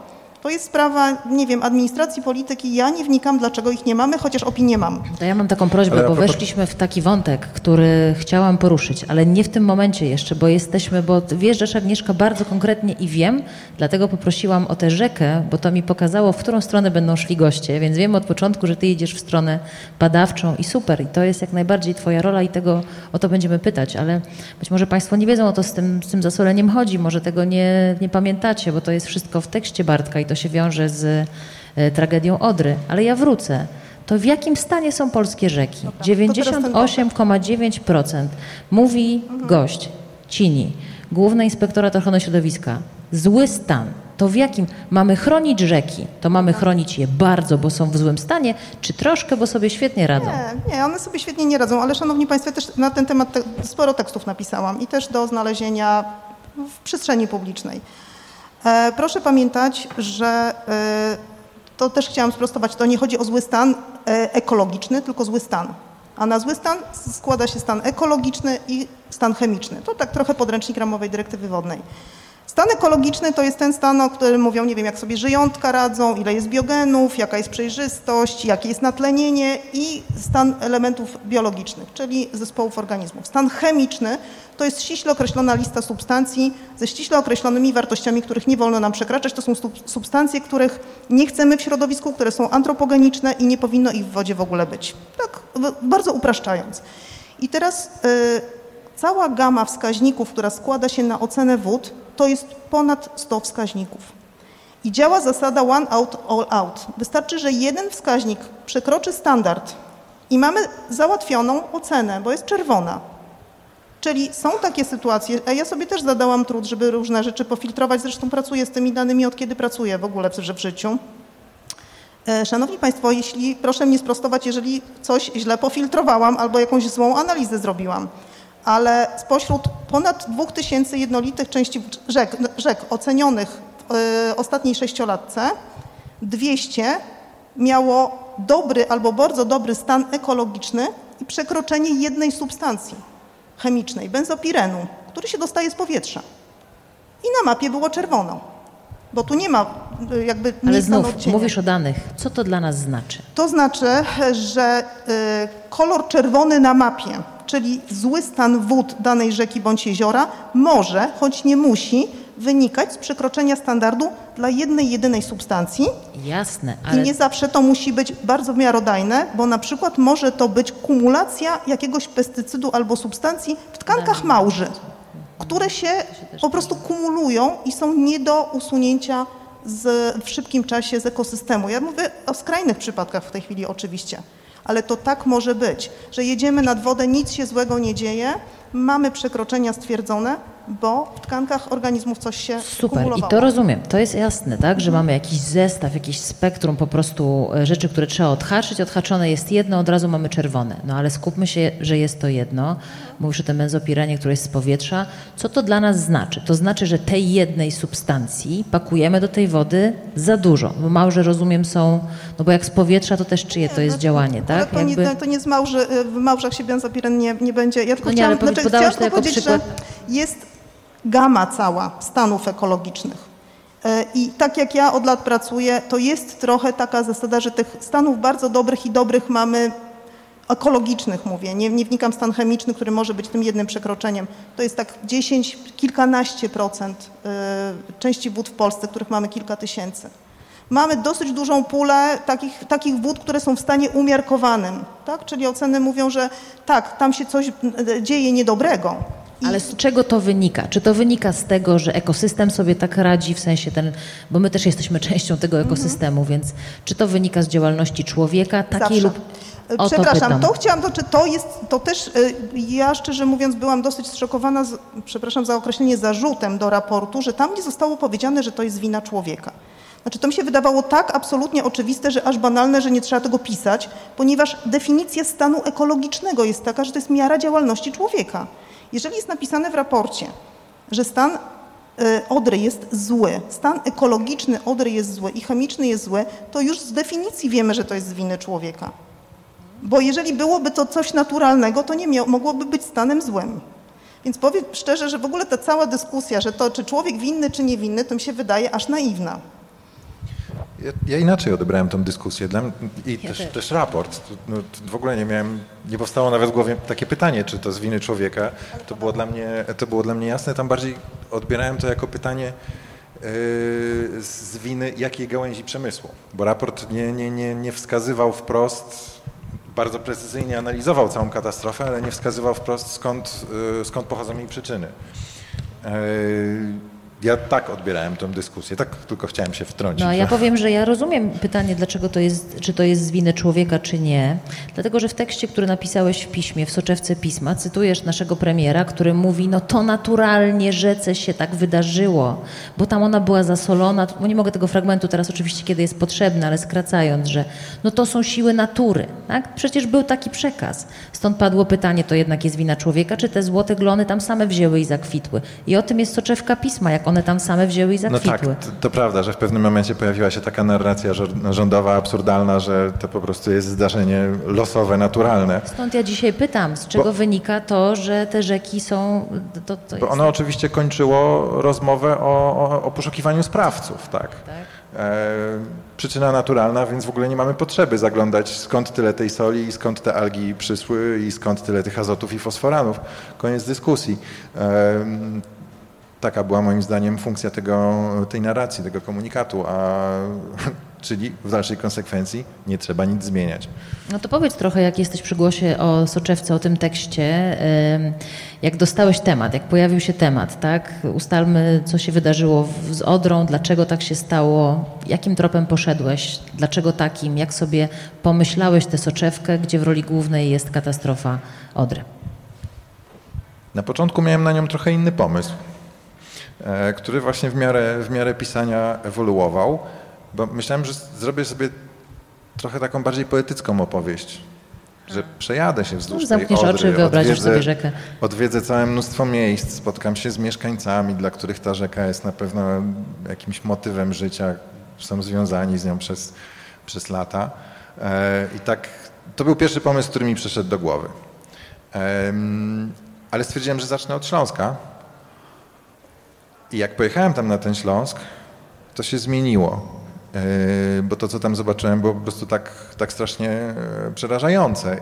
To jest sprawa, nie wiem, administracji, polityki. Ja nie wnikam, dlaczego ich nie mamy, chociaż opinię mam. To ja mam taką prośbę, Ale bo propos- weszliśmy w taki wątek, który chciałam poruszyć, ale nie w tym momencie jeszcze, bo jesteśmy, bo wjeżdżasz Agnieszka bardzo konkretnie i wiem, dlatego poprosiłam o tę rzekę, bo to mi pokazało, w którą stronę będą szli goście, więc wiem od początku, że ty idziesz w stronę badawczą i super, i to jest jak najbardziej twoja rola i tego o to będziemy pytać, ale być może państwo nie wiedzą o to z tym, z tym zasoleniem chodzi, może tego nie, nie pamiętacie, bo to jest wszystko w tekście Bartka i to się wiąże z e, tragedią Odry, ale ja wrócę. To w jakim stanie są polskie rzeki? teraz ten 98,9% mówi gość, Cini, Główny Inspektorat Ochrony Środowiska. Zły stan. To w jakim mamy chronić rzeki? To mamy chronić je bardzo, bo są w złym stanie, czy troszkę, bo sobie świetnie radzą? Nie, nie, one sobie świetnie nie radzą, ale szanowni państwo, ja też na ten temat te, sporo tekstów napisałam i też do znalezienia w przestrzeni publicznej. E, proszę pamiętać, że e, to też chciałam sprostować, to nie chodzi o zły stan e, ekologiczny, tylko zły stan. A na zły stan składa się stan ekologiczny i stan chemiczny. To tak trochę podręcznik ramowej dyrektywy wodnej. Stan ekologiczny to jest ten stan, o którym mówią, nie wiem, jak sobie żyjątka radzą, ile jest biogenów, jaka jest przejrzystość, jakie jest natlenienie i stan elementów biologicznych, czyli zespołów organizmów. Stan chemiczny to jest ściśle określona lista substancji ze ściśle określonymi wartościami, których nie wolno nam przekraczać. To są sub- substancje, których nie chcemy w środowisku, które są antropogeniczne i nie powinno ich w wodzie w ogóle być. Tak bardzo upraszczając. I teraz y, cała gama wskaźników, która składa się na ocenę wód, to jest ponad 100 wskaźników. I działa zasada one out, all out. Wystarczy, że jeden wskaźnik przekroczy standard i mamy załatwioną ocenę, bo jest czerwona. Czyli są takie sytuacje, a ja sobie też zadałam trud, żeby różne rzeczy pofiltrować, zresztą pracuję z tymi danymi od kiedy pracuję w ogóle w, życiu. E, Szanowni Państwo, jeśli, proszę mnie sprostować, jeżeli coś źle pofiltrowałam albo jakąś złą analizę zrobiłam, ale spośród ponad 2000 jednolitych części rzek, rzek ocenionych w e, ostatniej sześciolatce, 200 miało dobry albo bardzo dobry stan ekologiczny i przekroczenie jednej substancji chemicznej, benzopirenu, który się dostaje z powietrza. I na mapie było czerwono, bo tu nie ma jakby Ale miejsca na znów, mówisz o danych. Co to dla nas znaczy? To znaczy, że y, kolor czerwony na mapie, czyli zły stan wód danej rzeki bądź jeziora, może, choć nie musi, wynikać z przekroczenia standardu dla jednej, jedynej substancji. Jasne, I ale nie zawsze to musi być bardzo miarodajne, bo na przykład może to być kumulacja jakiegoś pestycydu albo substancji w tkankach małży, które się po prostu kumulują i są nie do usunięcia z, w szybkim czasie z ekosystemu. Ja mówię o skrajnych przypadkach w tej chwili oczywiście, ale to tak może być, że jedziemy nad wodę, nic się złego nie dzieje, mamy przekroczenia stwierdzone, bo w tkankach organizmów coś się Super, i to rozumiem. To jest jasne, tak? Że mamy jakiś zestaw, jakiś spektrum po prostu e, rzeczy, które trzeba odhaczyć. Odhaczone jest jedno, od razu mamy czerwone. No ale skupmy się, że jest to jedno. Mówisz o tym benzopirenie, które jest z powietrza. Co to dla nas znaczy? To znaczy, że tej jednej substancji pakujemy do tej wody za dużo. Bo małże, rozumiem, są... No bo jak z powietrza, to też czyje to jest działanie, Ale tak? to, nie, to nie z małży, w małżach się benzopiren nie, nie będzie. Ja tylko No nie, chciałam, znaczy, chciałam to jako powiedzieć, przykład. że jest gama cała stanów ekologicznych. E, I tak jak ja od lat pracuję, to jest trochę taka zasada, że tych stanów bardzo dobrych i dobrych mamy ekologicznych mówię, nie, nie wnikam w stan chemiczny, który może być tym jednym przekroczeniem. To jest tak 10, kilkanaście procent e, części wód w Polsce, których mamy kilka tysięcy. Mamy dosyć dużą pulę takich, takich wód, które są w stanie umiarkowanym, tak? czyli oceny mówią, że tak, tam się coś e, dzieje niedobrego. Ale z czego to wynika? Czy to wynika z tego, że ekosystem sobie tak radzi, w sensie ten, bo my też jesteśmy częścią tego ekosystemu, więc czy to wynika z działalności człowieka, takiej Zawsze. lub... E, O to Przepraszam, pytam. to chciałam, to, to jest, to też, e, ja szczerze mówiąc byłam dosyć zszokowana, z, przepraszam za określenie, zarzutem do raportu, że tam nie zostało powiedziane, że to jest wina człowieka. Znaczy to mi się wydawało tak absolutnie oczywiste, że aż banalne, że nie trzeba tego pisać, ponieważ definicja stanu ekologicznego jest taka, że to jest miara działalności człowieka. Jeżeli jest napisane w raporcie, że stan e, Odry jest zły, stan ekologiczny Odry jest zły i chemiczny jest zły, to już z definicji wiemy, że to jest z winy człowieka. Bo jeżeli byłoby to coś naturalnego, to nie mogłoby być stanem złym. Więc powiem szczerze, że w ogóle ta cała dyskusja, że to czy człowiek winny, czy niewinny, to mi się wydaje aż naiwna. Ja, ja inaczej odebrałem tą dyskusję Dla, i Ja też, też. też raport. No, w ogóle nie miałem, nie powstało nawet w głowie takie pytanie, czy to z winy człowieka. To było dla mnie, to było dla mnie jasne. Tam bardziej odbierałem to jako pytanie yy, z winy jakiej gałęzi przemysłu. Bo raport nie, nie, nie, nie wskazywał wprost, bardzo precyzyjnie analizował całą katastrofę, ale nie wskazywał wprost skąd, yy, skąd pochodzą jej przyczyny. Yy, ja tak odbierałem tę dyskusję, tak tylko chciałem się wtrącić. No ja powiem, że ja rozumiem pytanie, dlaczego to jest, czy to jest z winy człowieka, czy nie. Dlatego, że w tekście, który napisałeś w piśmie, w soczewce pisma, cytujesz naszego premiera, który mówi, no to naturalnie rzece się tak wydarzyło, bo tam ona była zasolona, bo nie mogę tego fragmentu teraz oczywiście, kiedy jest potrzebny, ale skracając, że no to są siły natury, tak? Przecież był taki przekaz. Stąd padło pytanie, to jednak jest wina człowieka, czy te złote glony tam same wzięły i zakwitły. I o tym jest soczewka pisma, jak one tam same wzięły i No zakwitły. tak, to, to prawda, że w pewnym momencie pojawiła się taka narracja rządowa, absurdalna, że to po prostu jest zdarzenie losowe, naturalne. Stąd ja dzisiaj pytam, z czego Bo- wynika to, że te rzeki są. To, to Bo jest, ono oczywiście kończyło rozmowę o, o, o poszukiwaniu sprawców, tak. E, przyczyna naturalna, więc w ogóle nie mamy potrzeby zaglądać skąd tyle tej soli, skąd te algi przysły i skąd tyle tych azotów i fosforanów. Koniec dyskusji. E, taka była moim zdaniem funkcja tego, tej narracji, tego komunikatu, a czyli w dalszej konsekwencji nie trzeba nic zmieniać. No to powiedz trochę, jak jesteś przy głosie o soczewce, o tym tekście. Jak dostałeś temat, jak pojawił się temat, tak? Ustalmy, co się wydarzyło z Odrą, dlaczego tak się stało, jakim tropem poszedłeś, dlaczego takim, jak sobie pomyślałeś tę soczewkę, gdzie w roli głównej jest katastrofa Odry. Na początku miałem na nią trochę inny pomysł, który właśnie w miarę, w miarę pisania ewoluował, bo myślałem, że zrobię sobie trochę taką bardziej poetycką opowieść, że przejadę się wzdłuż No, tej zamkniesz Odry, oczy wyobrazisz odwiedzę, sobie rzekę. Odwiedzę całe mnóstwo miejsc, spotkam się z mieszkańcami, dla których ta rzeka jest na pewno jakimś motywem życia, są związani z nią przez, przez lata. E, I tak, to był pierwszy pomysł, który mi przyszedł do głowy. Ale stwierdziłem, że zacznę od Śląska. I jak pojechałem tam na ten Śląsk, to się zmieniło. Yy, Bo to, co tam zobaczyłem, było po prostu tak, tak strasznie e, przerażające.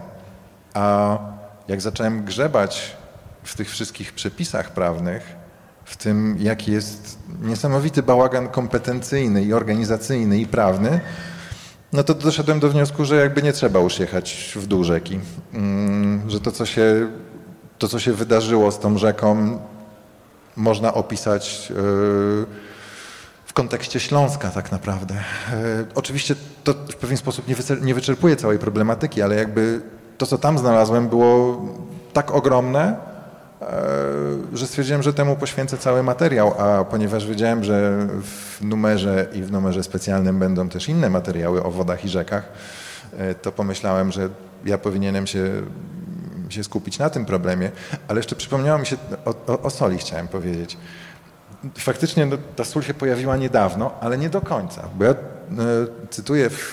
A jak zacząłem grzebać w tych wszystkich przepisach prawnych, w tym, jaki jest niesamowity bałagan kompetencyjny i organizacyjny i prawny, no to doszedłem do wniosku, że jakby nie trzeba już jechać w dół rzeki. Mm, Że to, co się, to, co się wydarzyło z tą rzeką, można opisać yy, w kontekście Śląska tak naprawdę. E, Oczywiście to w pewien sposób nie, wyczerpuje całej problematyki, ale jakby to, co tam znalazłem, było tak ogromne, e, że stwierdziłem, że temu poświęcę cały materiał, a ponieważ wiedziałem, że w numerze i w numerze specjalnym będą też inne materiały o wodach i rzekach, e, to pomyślałem, że ja powinienem się, się skupić na tym problemie, ale jeszcze przypomniało mi się, o, o, o soli chciałem powiedzieć. Faktycznie no, ta sól się pojawiła niedawno, ale nie do końca. Bo ja e, cytuję w,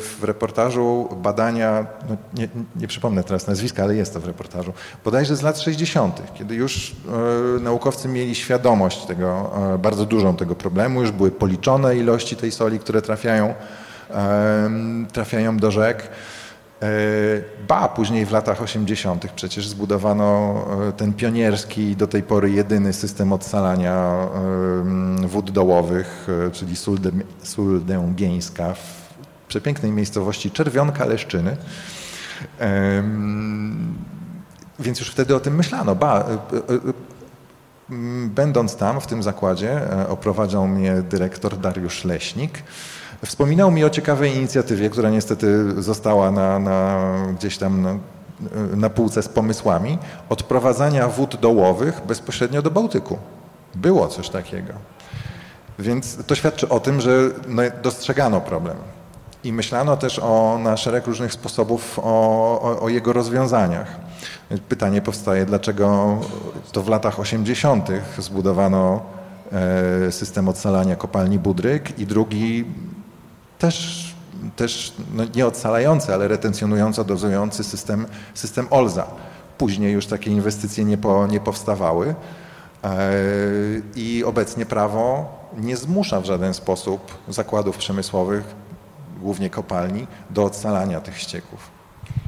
w reportażu badania, no, nie, nie przypomnę teraz nazwiska, ale jest to w reportażu, bodajże z lat 60., kiedy już e, naukowcy mieli świadomość tego, e, bardzo dużą tego problemu, już były policzone ilości tej soli, które trafiają, e, trafiają do rzek. E, Ba, później w latach 80. przecież zbudowano e, ten pionierski, do tej pory jedyny system odsalania em, wód dołowych, e, czyli sól, w przepięknej miejscowości Czerwionka Leszczyny. Więc już wtedy o tym myślano. Ba, e, e, e, będąc tam, w tym zakładzie, e, oprowadzał mnie dyrektor Dariusz Leśnik. Wspominał mi o ciekawej inicjatywie, która niestety została na, na, gdzieś tam na, na półce z pomysłami, odprowadzania wód dołowych bezpośrednio do Bałtyku. Było coś takiego. Więc to świadczy o tym, że no, dostrzegano problem. I myślano też o, na szereg różnych sposobów o, o, o jego rozwiązaniach. Pytanie powstaje, dlaczego to w latach 80. zbudowano e, system odsalania kopalni Budryk i drugi też, też no nie odsalający, ale retencjonująco dozujący system, system OLZA. Później już takie inwestycje nie, po, nie powstawały e, i obecnie prawo nie zmusza w żaden sposób zakładów przemysłowych, głównie kopalni, do odsalania tych ścieków.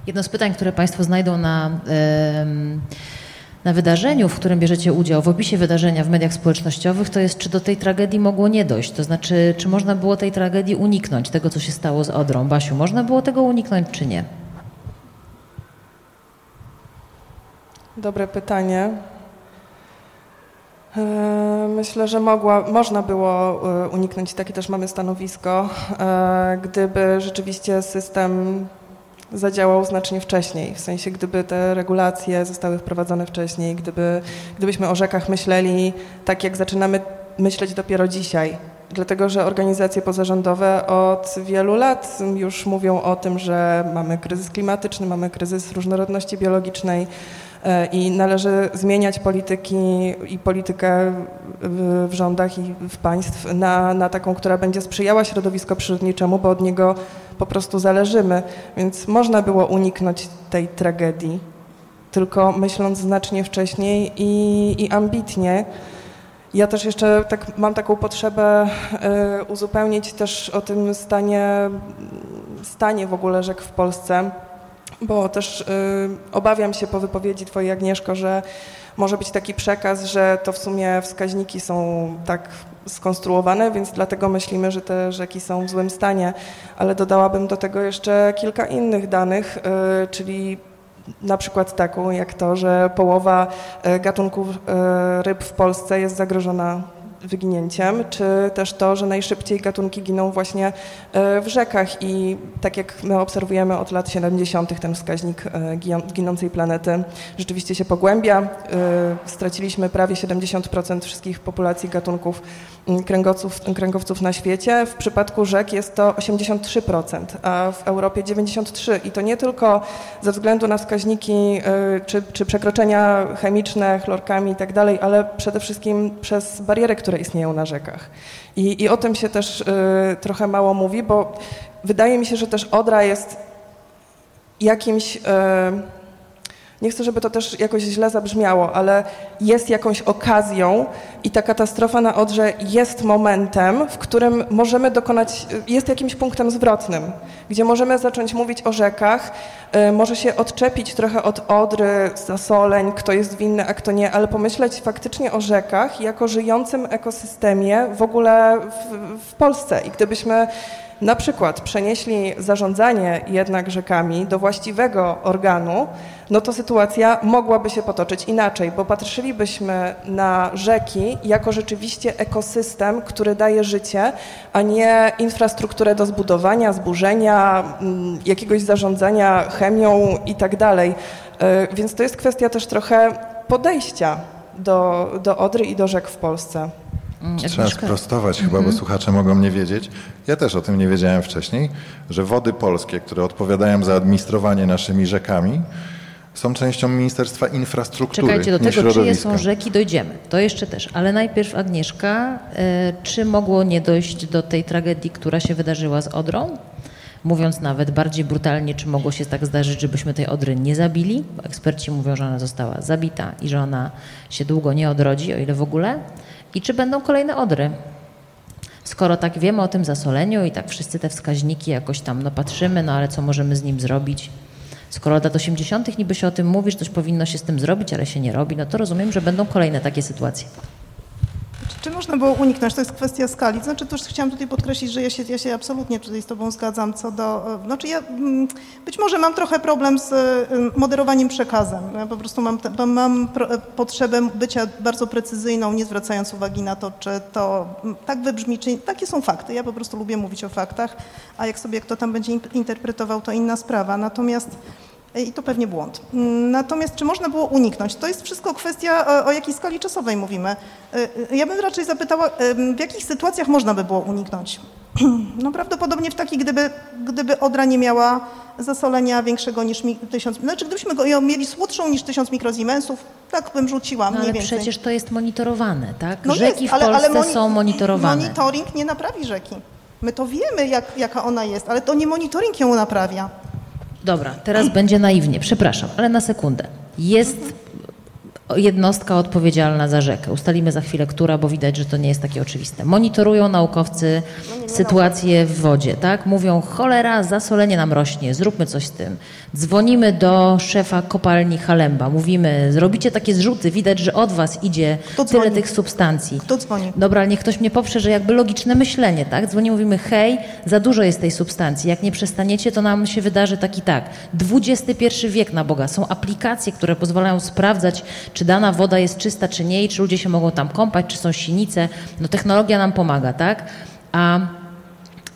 Jedno z pytań, które Państwo znajdą na, em, na wydarzeniu, w którym bierzecie udział, w opisie wydarzenia w mediach społecznościowych, to jest, czy do tej tragedii mogło nie dojść? To znaczy, czy można było tej tragedii uniknąć, tego, co się stało z Odrą? Basiu, można było tego uniknąć, czy nie? Dobre pytanie. E, Myślę, że mogła, można było e, uniknąć, takie też mamy stanowisko, e, gdyby rzeczywiście system zadziałał znacznie wcześniej. W sensie, gdyby te regulacje zostały wprowadzone wcześniej, gdyby, gdybyśmy o rzekach myśleli tak, jak zaczynamy myśleć dopiero dzisiaj. Dlatego, że organizacje pozarządowe od wielu lat już mówią o tym, że mamy kryzys klimatyczny, mamy kryzys różnorodności biologicznej e, i należy zmieniać polityki i politykę w, rządach i w państw na, na taką, która będzie sprzyjała środowisko przyrodniczemu, bo od niego po prostu zależymy. Więc można było uniknąć tej tragedii, tylko myśląc znacznie wcześniej i, i ambitnie. Ja też jeszcze tak, mam taką potrzebę y, uzupełnić też o tym stanie, stanie w ogóle rzek w Polsce, bo też y, obawiam się po wypowiedzi Twojej Agnieszko, że może być taki przekaz, że to w sumie wskaźniki są tak skonstruowane, więc dlatego myślimy, że te rzeki są w złym stanie, ale dodałabym do tego jeszcze kilka innych danych, y, czyli na przykład taką jak to, że połowa e, gatunków e, ryb w Polsce jest zagrożona wyginięciem, czy też to, że najszybciej gatunki giną właśnie w rzekach i tak jak my obserwujemy od lat 70. ten wskaźnik ginącej planety rzeczywiście się pogłębia. Straciliśmy prawie 70% wszystkich populacji gatunków kręgowców, kręgowców na świecie. W przypadku rzek jest to 83%, a w Europie 93% i to nie tylko ze względu na wskaźniki czy, czy przekroczenia chemiczne, chlorkami i tak ale przede wszystkim przez bariery, które istnieją na rzekach. I, i o tym się też y, trochę mało mówi, bo wydaje mi się, że też Odra jest jakimś. Nie chcę, żeby to też jakoś źle zabrzmiało, ale jest jakąś okazją i ta katastrofa na Odrze jest momentem, w którym możemy dokonać, jest jakimś punktem zwrotnym, gdzie możemy zacząć mówić o rzekach, y, może się odczepić trochę od Odry, zasoleń, kto jest winny, a kto nie, ale pomyśleć faktycznie o rzekach jako żyjącym ekosystemie w ogóle w, w Polsce. I gdybyśmy na przykład przenieśli zarządzanie jednak rzekami do właściwego organu, no to sytuacja mogłaby się potoczyć inaczej, bo patrzylibyśmy na rzeki jako rzeczywiście ekosystem, który daje życie, a nie infrastrukturę do zbudowania, zburzenia, mm, jakiegoś zarządzania chemią i tak dalej. E, więc to jest kwestia też trochę podejścia do, do Odry i do rzek w Polsce. Mm, Trzeba sprostować chyba, bo mhm. słuchacze mogą nie wiedzieć. Ja też o tym nie wiedziałem wcześniej, że wody polskie, które odpowiadają za administrowanie naszymi rzekami, są częścią Ministerstwa Infrastruktury. Czekajcie, do tego, czyje są rzeki, dojdziemy. To jeszcze też. Ale najpierw Agnieszka, e, czy mogło nie dojść do tej tragedii, która się wydarzyła z Odrą? Mówiąc nawet bardziej brutalnie, czy mogło się tak zdarzyć, żebyśmy tej Odry nie zabili? Bo eksperci mówią, że ona została zabita i że ona się długo nie odrodzi, o ile w ogóle. I czy będą kolejne Odry? Skoro tak wiemy o tym zasoleniu i tak wszyscy te wskaźniki jakoś tam no patrzymy, no ale co możemy z nim zrobić? Skoro lat 80. niby się o tym mówi, że coś powinno się z tym zrobić, ale się nie robi, no to rozumiem, że będą kolejne takie sytuacje. Czy można było uniknąć? To jest kwestia skali. Znaczy, już chciałam tutaj podkreślić, że ja się, ja się absolutnie tutaj z Tobą zgadzam co do. E, znaczy, ja mm, być może mam trochę problem z moderowaniem przekazem. Ja po prostu mam, mam e, potrzebę bycia bardzo precyzyjną, nie zwracając uwagi na to, czy to tak wybrzmi, czy takie są fakty. Ja po prostu lubię mówić o faktach, a jak sobie kto tam będzie interpretował, to inna sprawa. Natomiast i to pewnie błąd. Natomiast czy można było uniknąć? To jest wszystko kwestia, o, o jakiej skali czasowej mówimy. E, ja bym raczej zapytała, w jakich sytuacjach można by było uniknąć? No prawdopodobnie w takich, gdyby, gdyby Odra nie miała zasolenia większego niż tysiąc, znaczy gdybyśmy go ją mieli słodszą niż tysiąc mikrozimensów, tak bym rzuciła no, mniej ale więcej. przecież to jest monitorowane, tak? No Rzeki jest, ale, w Polsce ale moni- są monitorowane. Monitoring nie naprawi rzeki. My to wiemy, jak, jaka ona jest, ale to nie monitoring ją naprawia. Dobra, teraz będzie naiwnie, przepraszam, ale na sekundę. Jest jednostka odpowiedzialna za rzekę. Ustalimy za chwilę, która, bo widać, że to nie jest takie oczywiste. Monitorują naukowcy sytuację w wodzie, tak? Mówią, cholera, zasolenie nam rośnie, zróbmy coś z tym. Dzwonimy do szefa kopalni Halemba, mówimy, zrobicie takie zrzuty, widać, że od was idzie tyle tych substancji. Kto dzwoni? Dobra, ale niech ktoś mnie poprze, że jakby logiczne myślenie, tak? Dzwonimy, mówimy, hej, za dużo jest tej substancji, jak nie przestaniecie, to nam się wydarzy tak i tak. XXI wiek na Boga, są aplikacje, które pozwalają sprawdzać, czy dana woda jest czysta, czy nie, czy ludzie się mogą tam kąpać, czy są sinice. No technologia nam pomaga, tak? A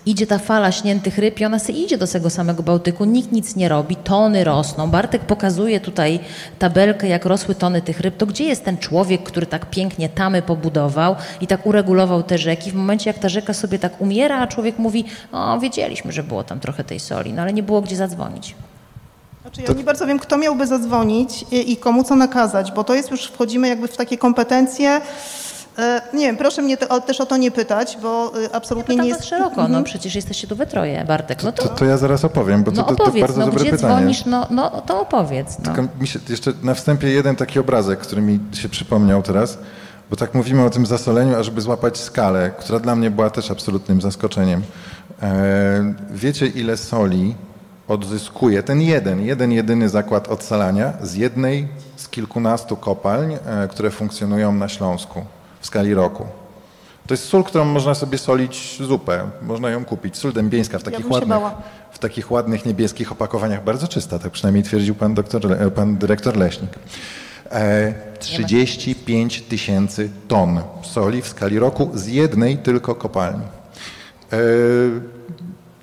idzie ta fala śniętych ryb i ona sobie idzie do tego samego Bałtyku, nikt nic nie robi, tony rosną. Bartek pokazuje tutaj tabelkę, jak rosły tony tych ryb. To gdzie jest ten człowiek, który tak pięknie tamy pobudował i tak uregulował te rzeki? W momencie, jak ta rzeka sobie tak umiera, a człowiek mówi, o wiedzieliśmy, że było tam trochę tej soli, no ale nie było gdzie zadzwonić. Znaczy, ja nie bardzo wiem, kto miałby zadzwonić i, i komu co nakazać, bo to jest już, wchodzimy jakby w takie kompetencje, e, nie wiem, proszę mnie te, też o to nie pytać, bo e, absolutnie ja nie jest... szeroko, no mhm. przecież jesteście tu we troje, Bartek. No to, to, to ja zaraz opowiem, bo to, no opowiedz, to, to bardzo no, dobre gdzie pytanie. dzwonisz, no, no to opowiedz. No. Tylko mi się jeszcze na wstępie jeden taki obrazek, który mi się przypomniał teraz, bo tak mówimy o tym zasoleniu, ażeby złapać skalę, która dla mnie była też absolutnym zaskoczeniem. E, wiecie, ile soli odzyskuje ten jeden, jeden jedyny zakład odsalania z jednej z kilkunastu kopalń, e, które funkcjonują na Śląsku w skali roku. To jest sól, którą można sobie solić zupę. Można ją kupić. Sól dębieńska w takich, ja ładnych, w takich ładnych niebieskich opakowaniach. Bardzo czysta, tak przynajmniej twierdził pan, doktor, pan dyrektor Leśnik. E, 35 tysięcy ton soli w skali roku z jednej tylko kopalni.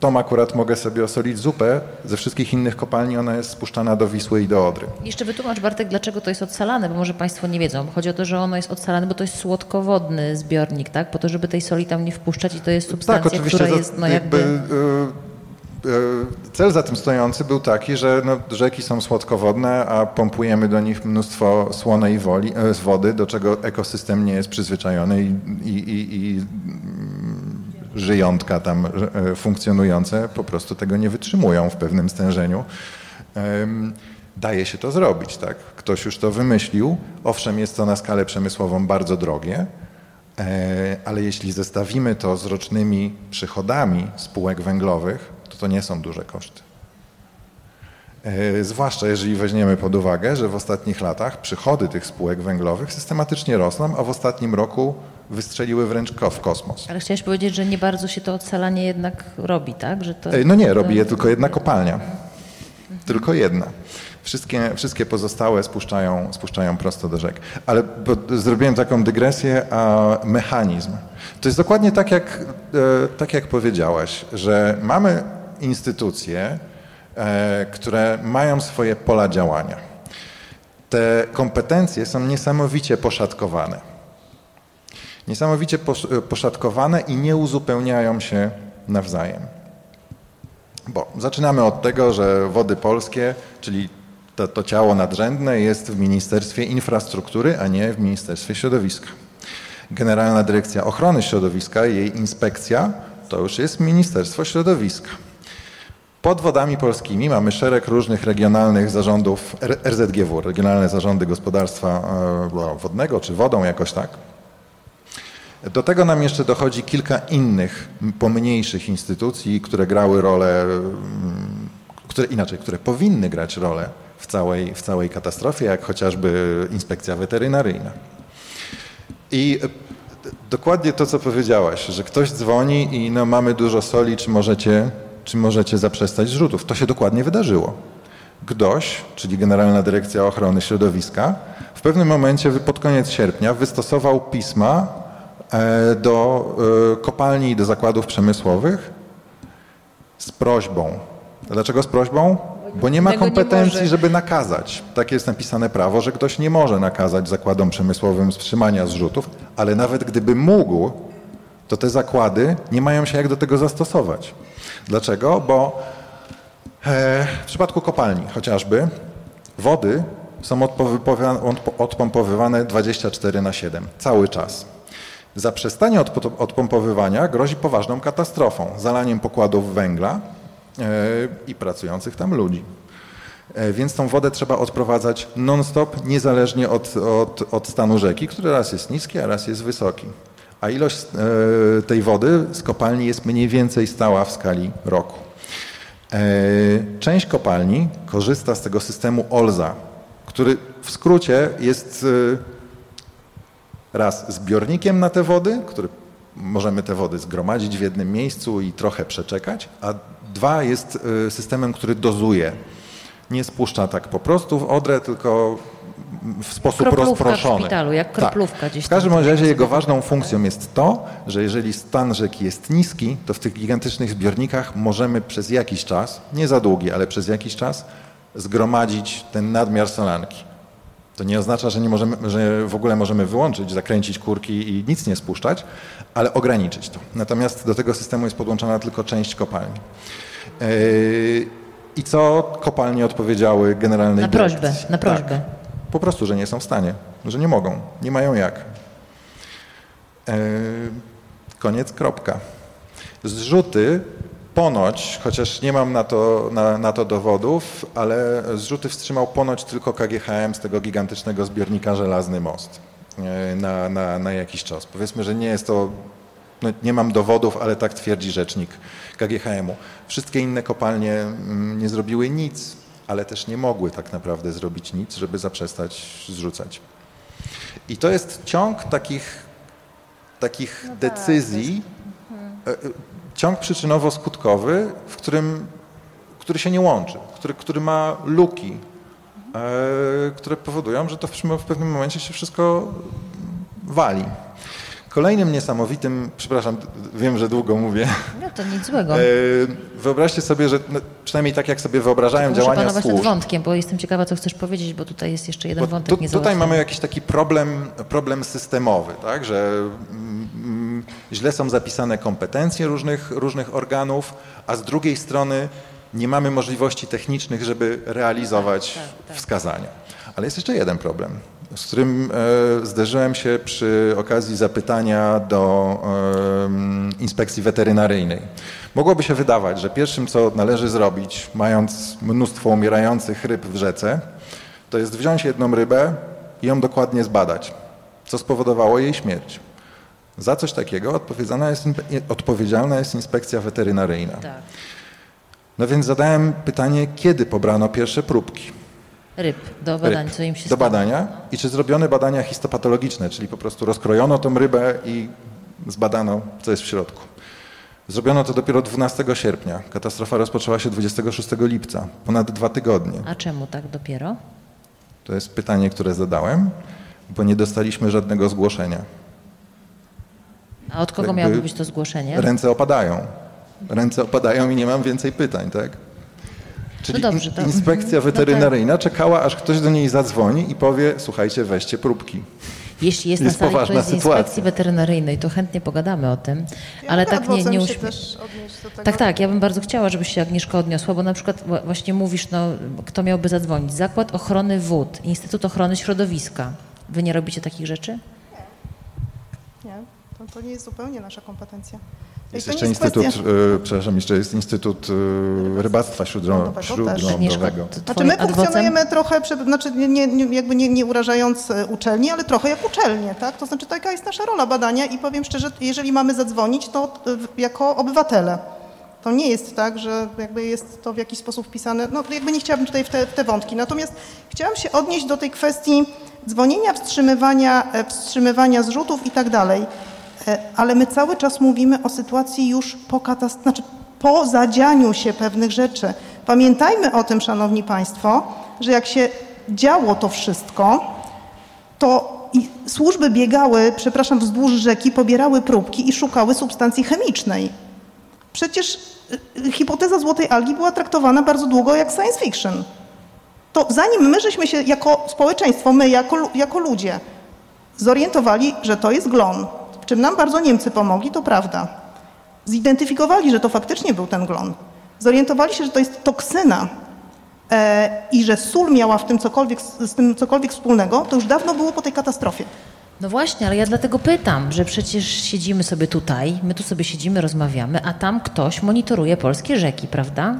E, Tą akurat mogę sobie osolić zupę. Ze wszystkich innych kopalni ona jest spuszczana do Wisły i do Odry. Jeszcze wytłumacz Bartek, dlaczego to jest odsalane, bo może Państwo nie wiedzą. Chodzi o to, że ono jest odsalane, bo to jest słodkowodny zbiornik, tak? Po to, żeby tej soli tam nie wpuszczać i to jest substancja, która za- jest no jakby... y, y, cel za tym stojący był taki, że no, rzeki są słodkowodne, a pompujemy do nich mnóstwo słonej woli, e, z wody, do czego ekosystem nie jest przyzwyczajony i, i, i, i żyjątka tam e, funkcjonujące po prostu tego nie wytrzymują w pewnym stężeniu. Daje się to zrobić, tak? Ktoś już to wymyślił. Owszem, jest to na skalę przemysłową bardzo drogie, E, ale jeśli zestawimy to z rocznymi przychodami spółek węglowych, to to nie są duże koszty. E, Zwłaszcza jeżeli weźmiemy pod uwagę, że w ostatnich latach przychody tych spółek węglowych systematycznie rosną, a w ostatnim roku wystrzeliły wręcz w kosmos. Ale chciałeś powiedzieć, że nie bardzo się to odsalanie jednak robi, tak? Że to... No nie, robi je tylko jedna kopalnia. Tylko jedna. Wszystkie, wszystkie pozostałe spuszczają, spuszczają prosto do rzek. Ale zrobiłem taką dygresję, a mechanizm. To jest dokładnie tak jak, e, tak jak powiedziałaś, że mamy instytucje, e, które mają swoje pola działania. Te kompetencje są niesamowicie poszatkowane. Niesamowicie posz- poszatkowane i nie uzupełniają się nawzajem. Bo zaczynamy od tego, że Wody Polskie, czyli to, to ciało nadrzędne jest w Ministerstwie Infrastruktury, a nie w Ministerstwie Środowiska. Generalna Dyrekcja Ochrony Środowiska, jej inspekcja, to już jest Ministerstwo Środowiska. Pod wodami polskimi mamy szereg różnych regionalnych zarządów RZGW, Regionalne Zarządy Gospodarstwa e, Wodnego, czy wodą jakoś tak. Do tego nam jeszcze dochodzi kilka innych pomniejszych instytucji, które grały rolę, mm, które inaczej, które powinny grać rolę w całej, w całej katastrofie, jak chociażby inspekcja weterynaryjna. I e, dokładnie to, co powiedziałaś, że ktoś dzwoni i no mamy dużo soli, czy możecie, czy możecie zaprzestać zrzutów. To się dokładnie wydarzyło. GDOŚ, czyli Generalna Dyrekcja Ochrony Środowiska, w pewnym momencie pod koniec sierpnia wystosował pisma do e, kopalni i do zakładów przemysłowych z prośbą. Dlaczego z prośbą? Bo nie ma kompetencji, żeby nakazać. Tak jest napisane prawo, że ktoś nie może nakazać zakładom przemysłowym wstrzymania zrzutów, ale nawet gdyby mógł, to te zakłady nie mają się jak do tego zastosować. Dlaczego? Bo e, w przypadku kopalni chociażby wody są odpowypowa- odpompowywane 24 na 7 cały czas. Zaprzestanie odpo- odpompowywania grozi poważną katastrofą, zalaniem pokładów węgla e, i pracujących tam ludzi. E, Więc tą wodę trzeba odprowadzać non-stop, niezależnie od, od, od stanu rzeki, który raz jest niski, a raz jest wysoki. A ilość e, tej wody z kopalni jest mniej więcej stała w skali roku. Część kopalni korzysta z tego systemu OLZA, który w skrócie jest raz zbiornikiem na te wody, który możemy te wody zgromadzić w jednym miejscu i trochę przeczekać, a dwa jest e, systemem, który dozuje. Nie spuszcza tak po prostu w odrę, tylko w sposób Kroplówka w rozproszony. szpitalu, jak kroplówka tak. gdzieś W każdym razie jego ważną funkcją jest to, że jeżeli stan rzeki jest niski, to w tych gigantycznych zbiornikach możemy przez jakiś czas, nie za długi, ale przez jakiś czas zgromadzić ten nadmiar solanki. To nie oznacza, że, nie możemy, że w ogóle możemy wyłączyć, zakręcić kurki i nic nie spuszczać, ale ograniczyć to. Natomiast do tego systemu jest podłączona tylko część kopalni. Yy, I co kopalnie odpowiedziały generalnej Na prośbę, dyrekcji? na prośbę. Tak, po prostu, że nie są w stanie, że nie mogą, nie mają jak. Yy, koniec, kropka. Zrzuty ponoć, chociaż nie mam na to, na, na to dowodów, ale zrzuty wstrzymał ponoć tylko KGHM z tego gigantycznego zbiornika Żelazny Most yy, na, na, na jakiś czas. Powiedzmy, że nie jest to, no nie mam dowodów, ale tak twierdzi rzecznik KGHM-u. Wszystkie inne kopalnie mm, nie zrobiły nic, ale też nie mogły tak naprawdę zrobić nic, żeby zaprzestać zrzucać. I to jest ciąg takich, takich decyzji, e, e, ciąg przyczynowo-skutkowy, w którym, który się nie łączy, który, który ma luki. e, które powodują, że to w, w pewnym momencie się wszystko wali. Kolejnym niesamowitym, przepraszam, wiem, że długo mówię. No to nic złego. E, Wyobraźcie sobie, że no, przynajmniej tak jak sobie wyobrażają Muszę działania panować nad służb. wątkiem, bo jestem ciekawa, co chcesz powiedzieć, bo tutaj jest jeszcze jeden Bo wątek tu, tutaj mamy jakiś taki problem, problem systemowy, tak? że mm, źle są zapisane kompetencje różnych, różnych organów, a z drugiej strony nie mamy możliwości technicznych, żeby realizować wskazania. Ale jest jeszcze jeden problem, z którym e, zderzyłem się przy okazji zapytania do inspekcji weterynaryjnej. Mogłoby się wydawać, że pierwszym, co należy zrobić, mając mnóstwo umierających ryb w rzece, to jest wziąć jedną rybę i ją dokładnie zbadać, co spowodowało jej śmierć. Za coś takiego odpowiedzialna jest, odpowiedzialna jest inspekcja weterynaryjna. Tak. No więc zadałem pytanie, kiedy pobrano pierwsze próbki Ryb do badań, ryb co im się do stało. badania i czy zrobiono badania histopatologiczne, czyli po prostu rozkrojono tą rybę i zbadano, co jest w środku. Zrobiono to dopiero 12 sierpnia. Katastrofa rozpoczęła się 26 lipca, ponad dwa tygodnie. A czemu tak dopiero? To jest pytanie, które zadałem, bo nie dostaliśmy żadnego zgłoszenia. A od kogo Jakby miałoby być to zgłoszenie? Ręce opadają. Ręce opadają i nie mam więcej pytań, tak? Czyli No dobrze, to- inspekcja no tak. weterynaryjna czekała, aż ktoś do niej zadzwoni i powie, słuchajcie, weźcie próbki. Jeśli jest, Jest na sali ktoś z inspekcji weterynaryjnej, to chętnie pogadamy o tym, Ja ale tak nie, nie się uśmie... też odnieść do tego. Tak, tak, ja bym bardzo chciała, żebyś się Agnieszka odniosła, bo na przykład wła- właśnie mówisz, no, kto miałby zadzwonić? Zakład Ochrony Wód, Instytut Ochrony Środowiska. Wy nie robicie takich rzeczy? Nie, to, to nie jest zupełnie nasza kompetencja. Jest jeszcze jest Instytut, kwestia- e, przepraszam, jeszcze jest Instytut e, Rybactwa Śródlądowego też. Śródlądowego. to Znaczy my adwocem- funkcjonujemy trochę, znaczy nie, nie, jakby nie, nie urażając e, uczelni, ale trochę jak uczelnie, tak? To znaczy taka jest nasza rola badania i powiem szczerze, jeżeli mamy zadzwonić, to jako obywatele. To nie jest tak, że jakby jest to w jakiś sposób wpisane, no jakby nie chciałabym tutaj w te, w te wątki. Natomiast chciałam się odnieść do tej kwestii dzwonienia, wstrzymywania, wstrzymywania zrzutów i tak dalej. E, Ale my cały czas mówimy o sytuacji już po katastrofe, znaczy po zadzianiu się pewnych rzeczy. Pamiętajmy o tym, Szanowni Państwo, że jak się działo to wszystko, to służby biegały, przepraszam, wzdłuż rzeki, pobierały próbki i szukały substancji chemicznej. Przecież y, y, hipoteza złotej algi była traktowana bardzo długo jak science fiction. To zanim my żeśmy się jako społeczeństwo, my jako, jako ludzie zorientowali, że to jest glon, czym nam bardzo Niemcy pomogli, to prawda. Zidentyfikowali, że to faktycznie był ten glon. Zorientowali się, że to jest toksyna e, i że sól miała w tym cokolwiek, z tym cokolwiek wspólnego, to już dawno było po tej katastrofie. No właśnie, ale ja dlatego pytam, że przecież siedzimy sobie tutaj, my tu sobie siedzimy, rozmawiamy, a tam ktoś monitoruje polskie rzeki, prawda?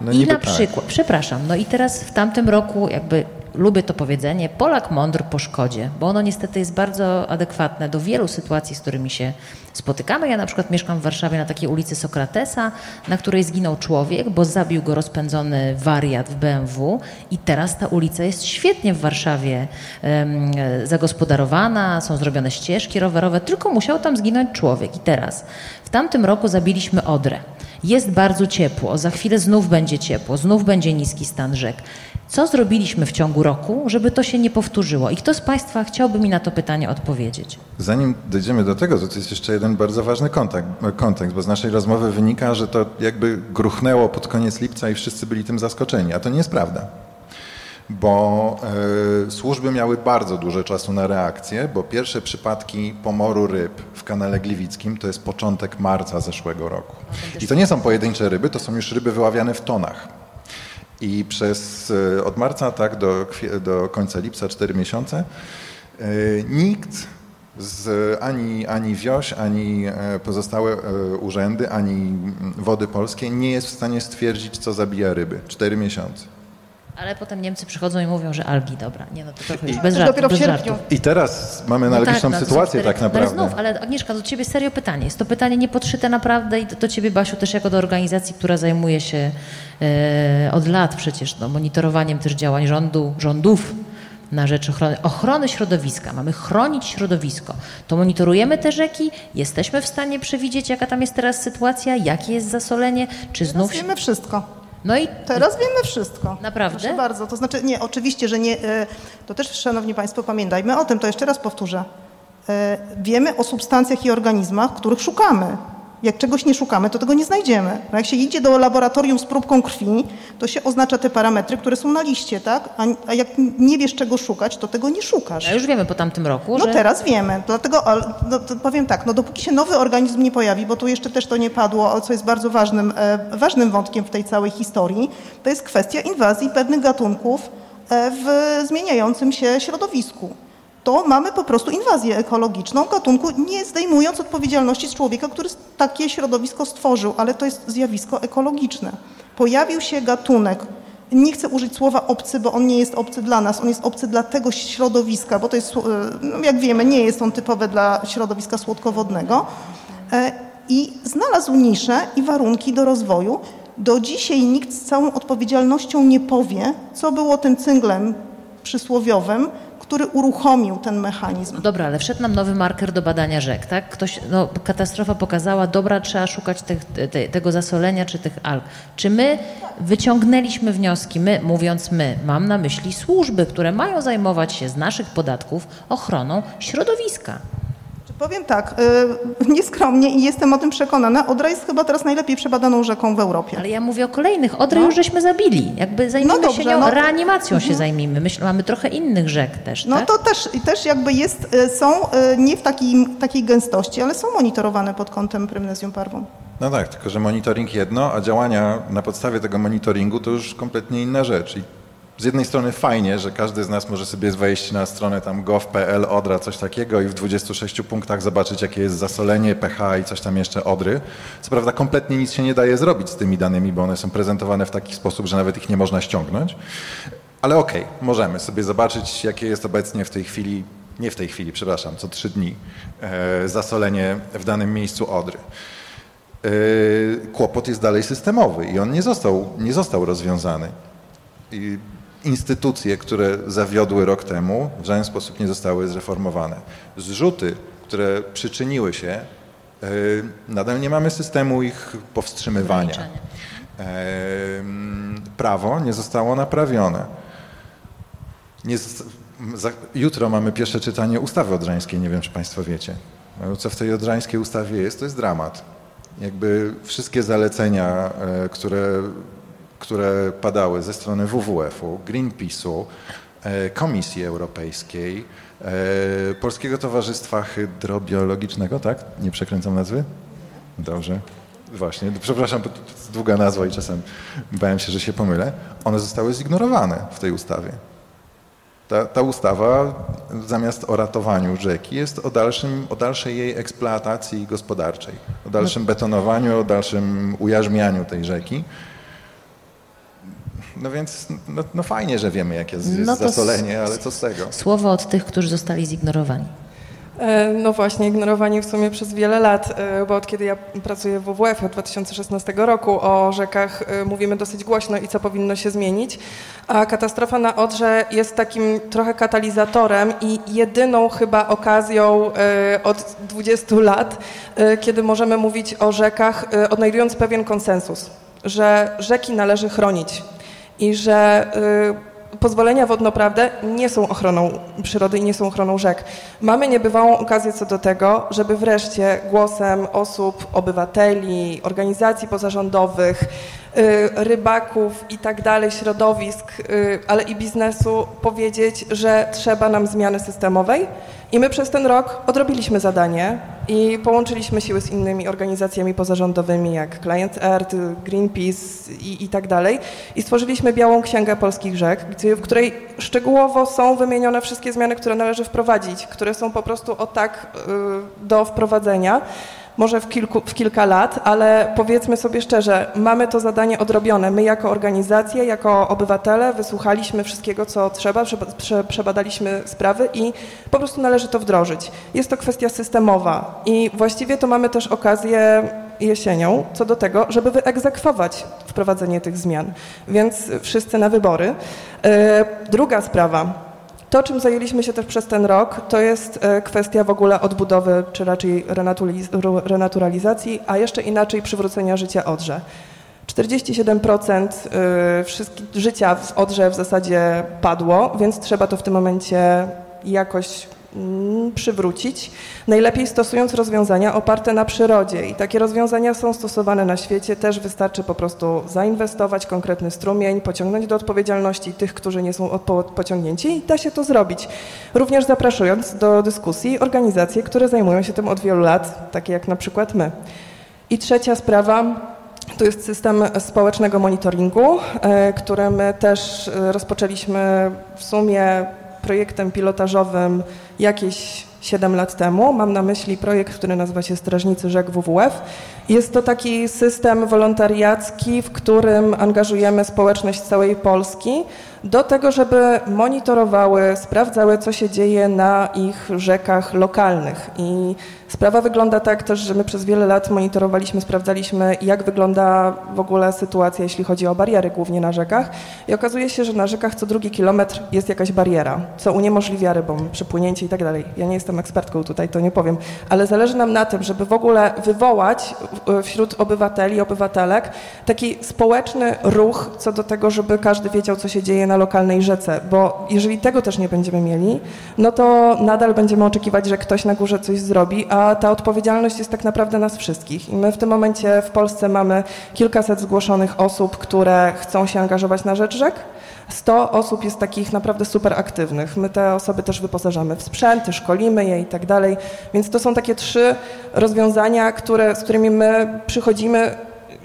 No I na tak. przykład, przepraszam, no i teraz w tamtym roku jakby lubię to powiedzenie, Polak mądr po szkodzie, bo ono niestety jest bardzo adekwatne do wielu sytuacji, z którymi się spotykamy. Ja na przykład mieszkam w Warszawie na takiej ulicy Sokratesa, na której zginął człowiek, bo zabił go rozpędzony wariat w BMW i teraz ta ulica jest świetnie w Warszawie e, zagospodarowana, są zrobione ścieżki rowerowe, tylko musiał tam zginąć człowiek. I teraz, w tamtym roku zabiliśmy Odrę. Jest bardzo ciepło, za chwilę znów będzie ciepło, znów będzie niski stan rzek. Co zrobiliśmy w ciągu roku, żeby to się nie powtórzyło? I kto z Państwa chciałby mi na to pytanie odpowiedzieć? Zanim dojdziemy do tego, to jest jeszcze jeden bardzo ważny kontekst, kontekst, bo z naszej rozmowy wynika, że to jakby gruchnęło pod koniec lipca i wszyscy byli tym zaskoczeni, a to nie jest prawda. Bo e, służby miały bardzo dużo czasu na reakcję, bo pierwsze przypadki pomoru ryb w kanale Gliwickim to jest początek marca zeszłego roku. I to nie są pojedyncze ryby, to są już ryby wyławiane w tonach. I przez e, od marca tak do, do końca lipca, 4 miesiące, e, nikt z ani, ani WIOŚ, ani e, pozostałe urzędy, ani mm, Wody Polskie nie jest w stanie stwierdzić, co zabija ryby. 4 miesiące. Ale potem Niemcy przychodzą i mówią, że algi, dobra. Nie, no to trochę już bez dopiero w bez sierpniu. żartów. I teraz mamy No analogiczną no są sytuację cztery- tak naprawdę. Ale znów, ale Agnieszka, do ciebie serio pytanie. Jest to pytanie niepodszyte naprawdę i do, do ciebie, Basiu, też jako do organizacji, która zajmuje się e, od lat przecież no, monitorowaniem też działań rządu, rządów na rzecz ochrony, ochrony środowiska. Mamy chronić środowisko. To monitorujemy te rzeki, jesteśmy w stanie przewidzieć, jaka tam jest teraz sytuacja, jakie jest zasolenie, czy znów... Znów wiemy wszystko. No i Teraz wiemy wszystko. Naprawdę? Proszę bardzo. To znaczy, nie, oczywiście, że nie. e, To też, szanowni państwo, pamiętajmy o tym, to jeszcze raz powtórzę. E, Wiemy o substancjach i organizmach, których szukamy. Jak czegoś nie szukamy, to tego nie znajdziemy. No jak się idzie do laboratorium z próbką krwi, to się oznacza te parametry, które są na liście, tak? A, a jak nie wiesz, czego szukać, to tego nie szukasz. no już wiemy po tamtym roku, No że teraz wiemy, dlatego no, powiem tak, no dopóki się nowy organizm nie pojawi, bo tu jeszcze też to nie padło, co jest bardzo ważnym, e, ważnym wątkiem w tej całej historii, to jest kwestia inwazji pewnych gatunków e, w zmieniającym się środowisku. To mamy po prostu inwazję ekologiczną gatunku, nie zdejmując odpowiedzialności z człowieka, który takie środowisko stworzył, ale to jest zjawisko ekologiczne. Pojawił się gatunek, nie chcę użyć słowa obcy, bo on nie jest obcy dla nas, on jest obcy dla tego środowiska, bo to jest, e, no jak wiemy, nie jest on typowy dla środowiska słodkowodnego. E, I znalazł niszę i warunki do rozwoju. Do dzisiaj nikt z całą odpowiedzialnością nie powie, co było tym cynglem przysłowiowym, który uruchomił ten mechanizm. No dobra, ale wszedł nam nowy marker do badania rzek, tak? Ktoś, no, katastrofa pokazała, dobra, trzeba szukać tych, te, tego zasolenia czy tych alg. Czy my wyciągnęliśmy wnioski, my, mówiąc my, mam na myśli służby, które mają zajmować się z naszych podatków ochroną środowiska? Powiem tak, y, nieskromnie i jestem o tym przekonana, Odra jest chyba teraz najlepiej przebadaną rzeką w Europie. Ale ja mówię o kolejnych. Odry już żeśmy zabili. Jakby zajmijmy No dobrze, się nią, no- reanimacją się zajmijmy. Myślę, mamy trochę innych rzek też, No tak? to też, też jakby jest, y, są y, nie w takim, takiej gęstości, ale są monitorowane pod kątem prymnezjum parvum. No tak, tylko że monitoring jedno, a działania na podstawie tego monitoringu to już kompletnie inna rzecz. I z jednej strony fajnie, że każdy z nas może sobie wejść na stronę tam gov.pl, Odra, coś takiego i w 26 punktach zobaczyć, jakie jest zasolenie, pH i coś tam jeszcze Odry. Co prawda kompletnie nic się nie daje zrobić z tymi danymi, bo one są prezentowane w taki sposób, że nawet ich nie można ściągnąć. Ale okej, możemy sobie zobaczyć, jakie jest obecnie w tej chwili, nie w tej chwili, przepraszam, co trzy dni, e, zasolenie w danym miejscu Odry. Yy, kłopot jest dalej systemowy i on nie został, nie został rozwiązany. I instytucje, które zawiodły rok temu, w żaden sposób nie zostały zreformowane. Zrzuty, które przyczyniły się, yy, nadal nie mamy systemu ich powstrzymywania. Em, Prawo nie zostało naprawione. Nie, zosta- jutro mamy pierwsze czytanie ustawy odrzańskiej, nie wiem czy Państwo wiecie. No, Co w tej odrzańskiej ustawie jest, to jest dramat. Jakby wszystkie zalecenia, e, które, które padały ze strony WWF-u, Greenpeace'u, e, Komisji Europejskiej, e, Polskiego Towarzystwa Hydrobiologicznego, tak? Nie przekręcam nazwy? Dobrze. Właśnie, przepraszam, to jest długa nazwa i czasem bałem się, że się pomylę. One zostały zignorowane w tej ustawie. Ta, ta ustawa zamiast o ratowaniu rzeki jest o, dalszym, o dalszej jej eksploatacji gospodarczej, o dalszym betonowaniu, o dalszym ujarzmianiu tej rzeki. No więc no, no fajnie, że wiemy, jakie jest, jest No zasolenie, ale co z tego? Słowo od tych, którzy zostali zignorowani. E, No właśnie, ignorowani w sumie przez wiele lat, e, bo od kiedy ja pracuję w WWF od 2016 roku o rzekach e, mówimy dosyć głośno i co powinno się zmienić, a katastrofa na Odrze jest takim trochę katalizatorem i jedyną chyba okazją od 20 lat, kiedy możemy mówić o rzekach, odnajdując pewien konsensus, że rzeki należy chronić i że y, pozwolenia wodnoprawne nie są ochroną przyrody i nie są ochroną rzek. Mamy niebywałą okazję co do tego, żeby wreszcie głosem osób, obywateli, organizacji pozarządowych, rybaków i tak dalej, środowisk, y, ale i biznesu powiedzieć, że trzeba nam zmiany systemowej. I my przez ten rok odrobiliśmy zadanie i połączyliśmy siły z innymi organizacjami pozarządowymi jak Client Earth, Greenpeace i, i tak dalej i stworzyliśmy Białą Księgę Polskich Rzek, w której szczegółowo są wymienione wszystkie zmiany, które należy wprowadzić, które są po prostu o tak y, do wprowadzenia może w, kilku, w kilka lat, ale powiedzmy sobie szczerze, mamy to zadanie odrobione. My jako organizacje, jako obywatele wysłuchaliśmy wszystkiego, co trzeba, prze, prze, przebadaliśmy sprawy i po prostu należy to wdrożyć. Jest to kwestia systemowa i właściwie to mamy też okazję jesienią co do tego, żeby wyegzekwować wprowadzenie tych zmian. Więc wszyscy na wybory. E, Druga sprawa. To, czym zajęliśmy się też przez ten rok, to jest e, kwestia w ogóle odbudowy, czy raczej renaturalizacji, a jeszcze inaczej przywrócenia życia Odrze. 47% y, wszystkich życia w Odrze w zasadzie padło, więc trzeba to w tym momencie jakoś przywrócić. Najlepiej stosując rozwiązania oparte na przyrodzie i takie rozwiązania są stosowane na świecie. Też wystarczy po prostu zainwestować konkretny strumień, pociągnąć do odpowiedzialności tych, którzy nie są pociągnięci i da się to zrobić. Również zapraszając do dyskusji organizacje, które zajmują się tym od wielu lat, takie jak na przykład my. I trzecia sprawa, to jest system społecznego monitoringu, e, który my też e, rozpoczęliśmy w sumie projektem pilotażowym jakieś 7 lat temu. Mam na myśli projekt, który nazywa się Strażnicy Rzek WWF. Jest to taki system wolontariacki, w którym angażujemy społeczność całej Polski do tego, żeby monitorowały, sprawdzały, co się dzieje na ich rzekach lokalnych. I sprawa wygląda tak też, że my przez wiele lat monitorowaliśmy, sprawdzaliśmy, jak wygląda w ogóle sytuacja, jeśli chodzi o bariery głównie na rzekach. I okazuje się, że na rzekach co drugi kilometr jest jakaś bariera, co uniemożliwia rybom przepłynięcie i tak dalej. Ja nie jestem ekspertką tutaj, to nie powiem, ale zależy nam na tym, żeby w ogóle wywołać wśród obywateli, obywatelek taki społeczny ruch co do tego, żeby każdy wiedział, co się dzieje na lokalnej rzece, bo jeżeli tego też nie będziemy mieli, no to nadal będziemy oczekiwać, że ktoś na górze coś zrobi, a ta odpowiedzialność jest tak naprawdę nas wszystkich. I my w tym momencie w Polsce mamy kilkaset zgłoszonych osób, które chcą się angażować na rzecz rzek. 100 osób jest takich naprawdę super aktywnych. My te osoby też wyposażamy w sprzęty, szkolimy je i tak dalej. Więc to są takie trzy rozwiązania, które, z którymi my przychodzimy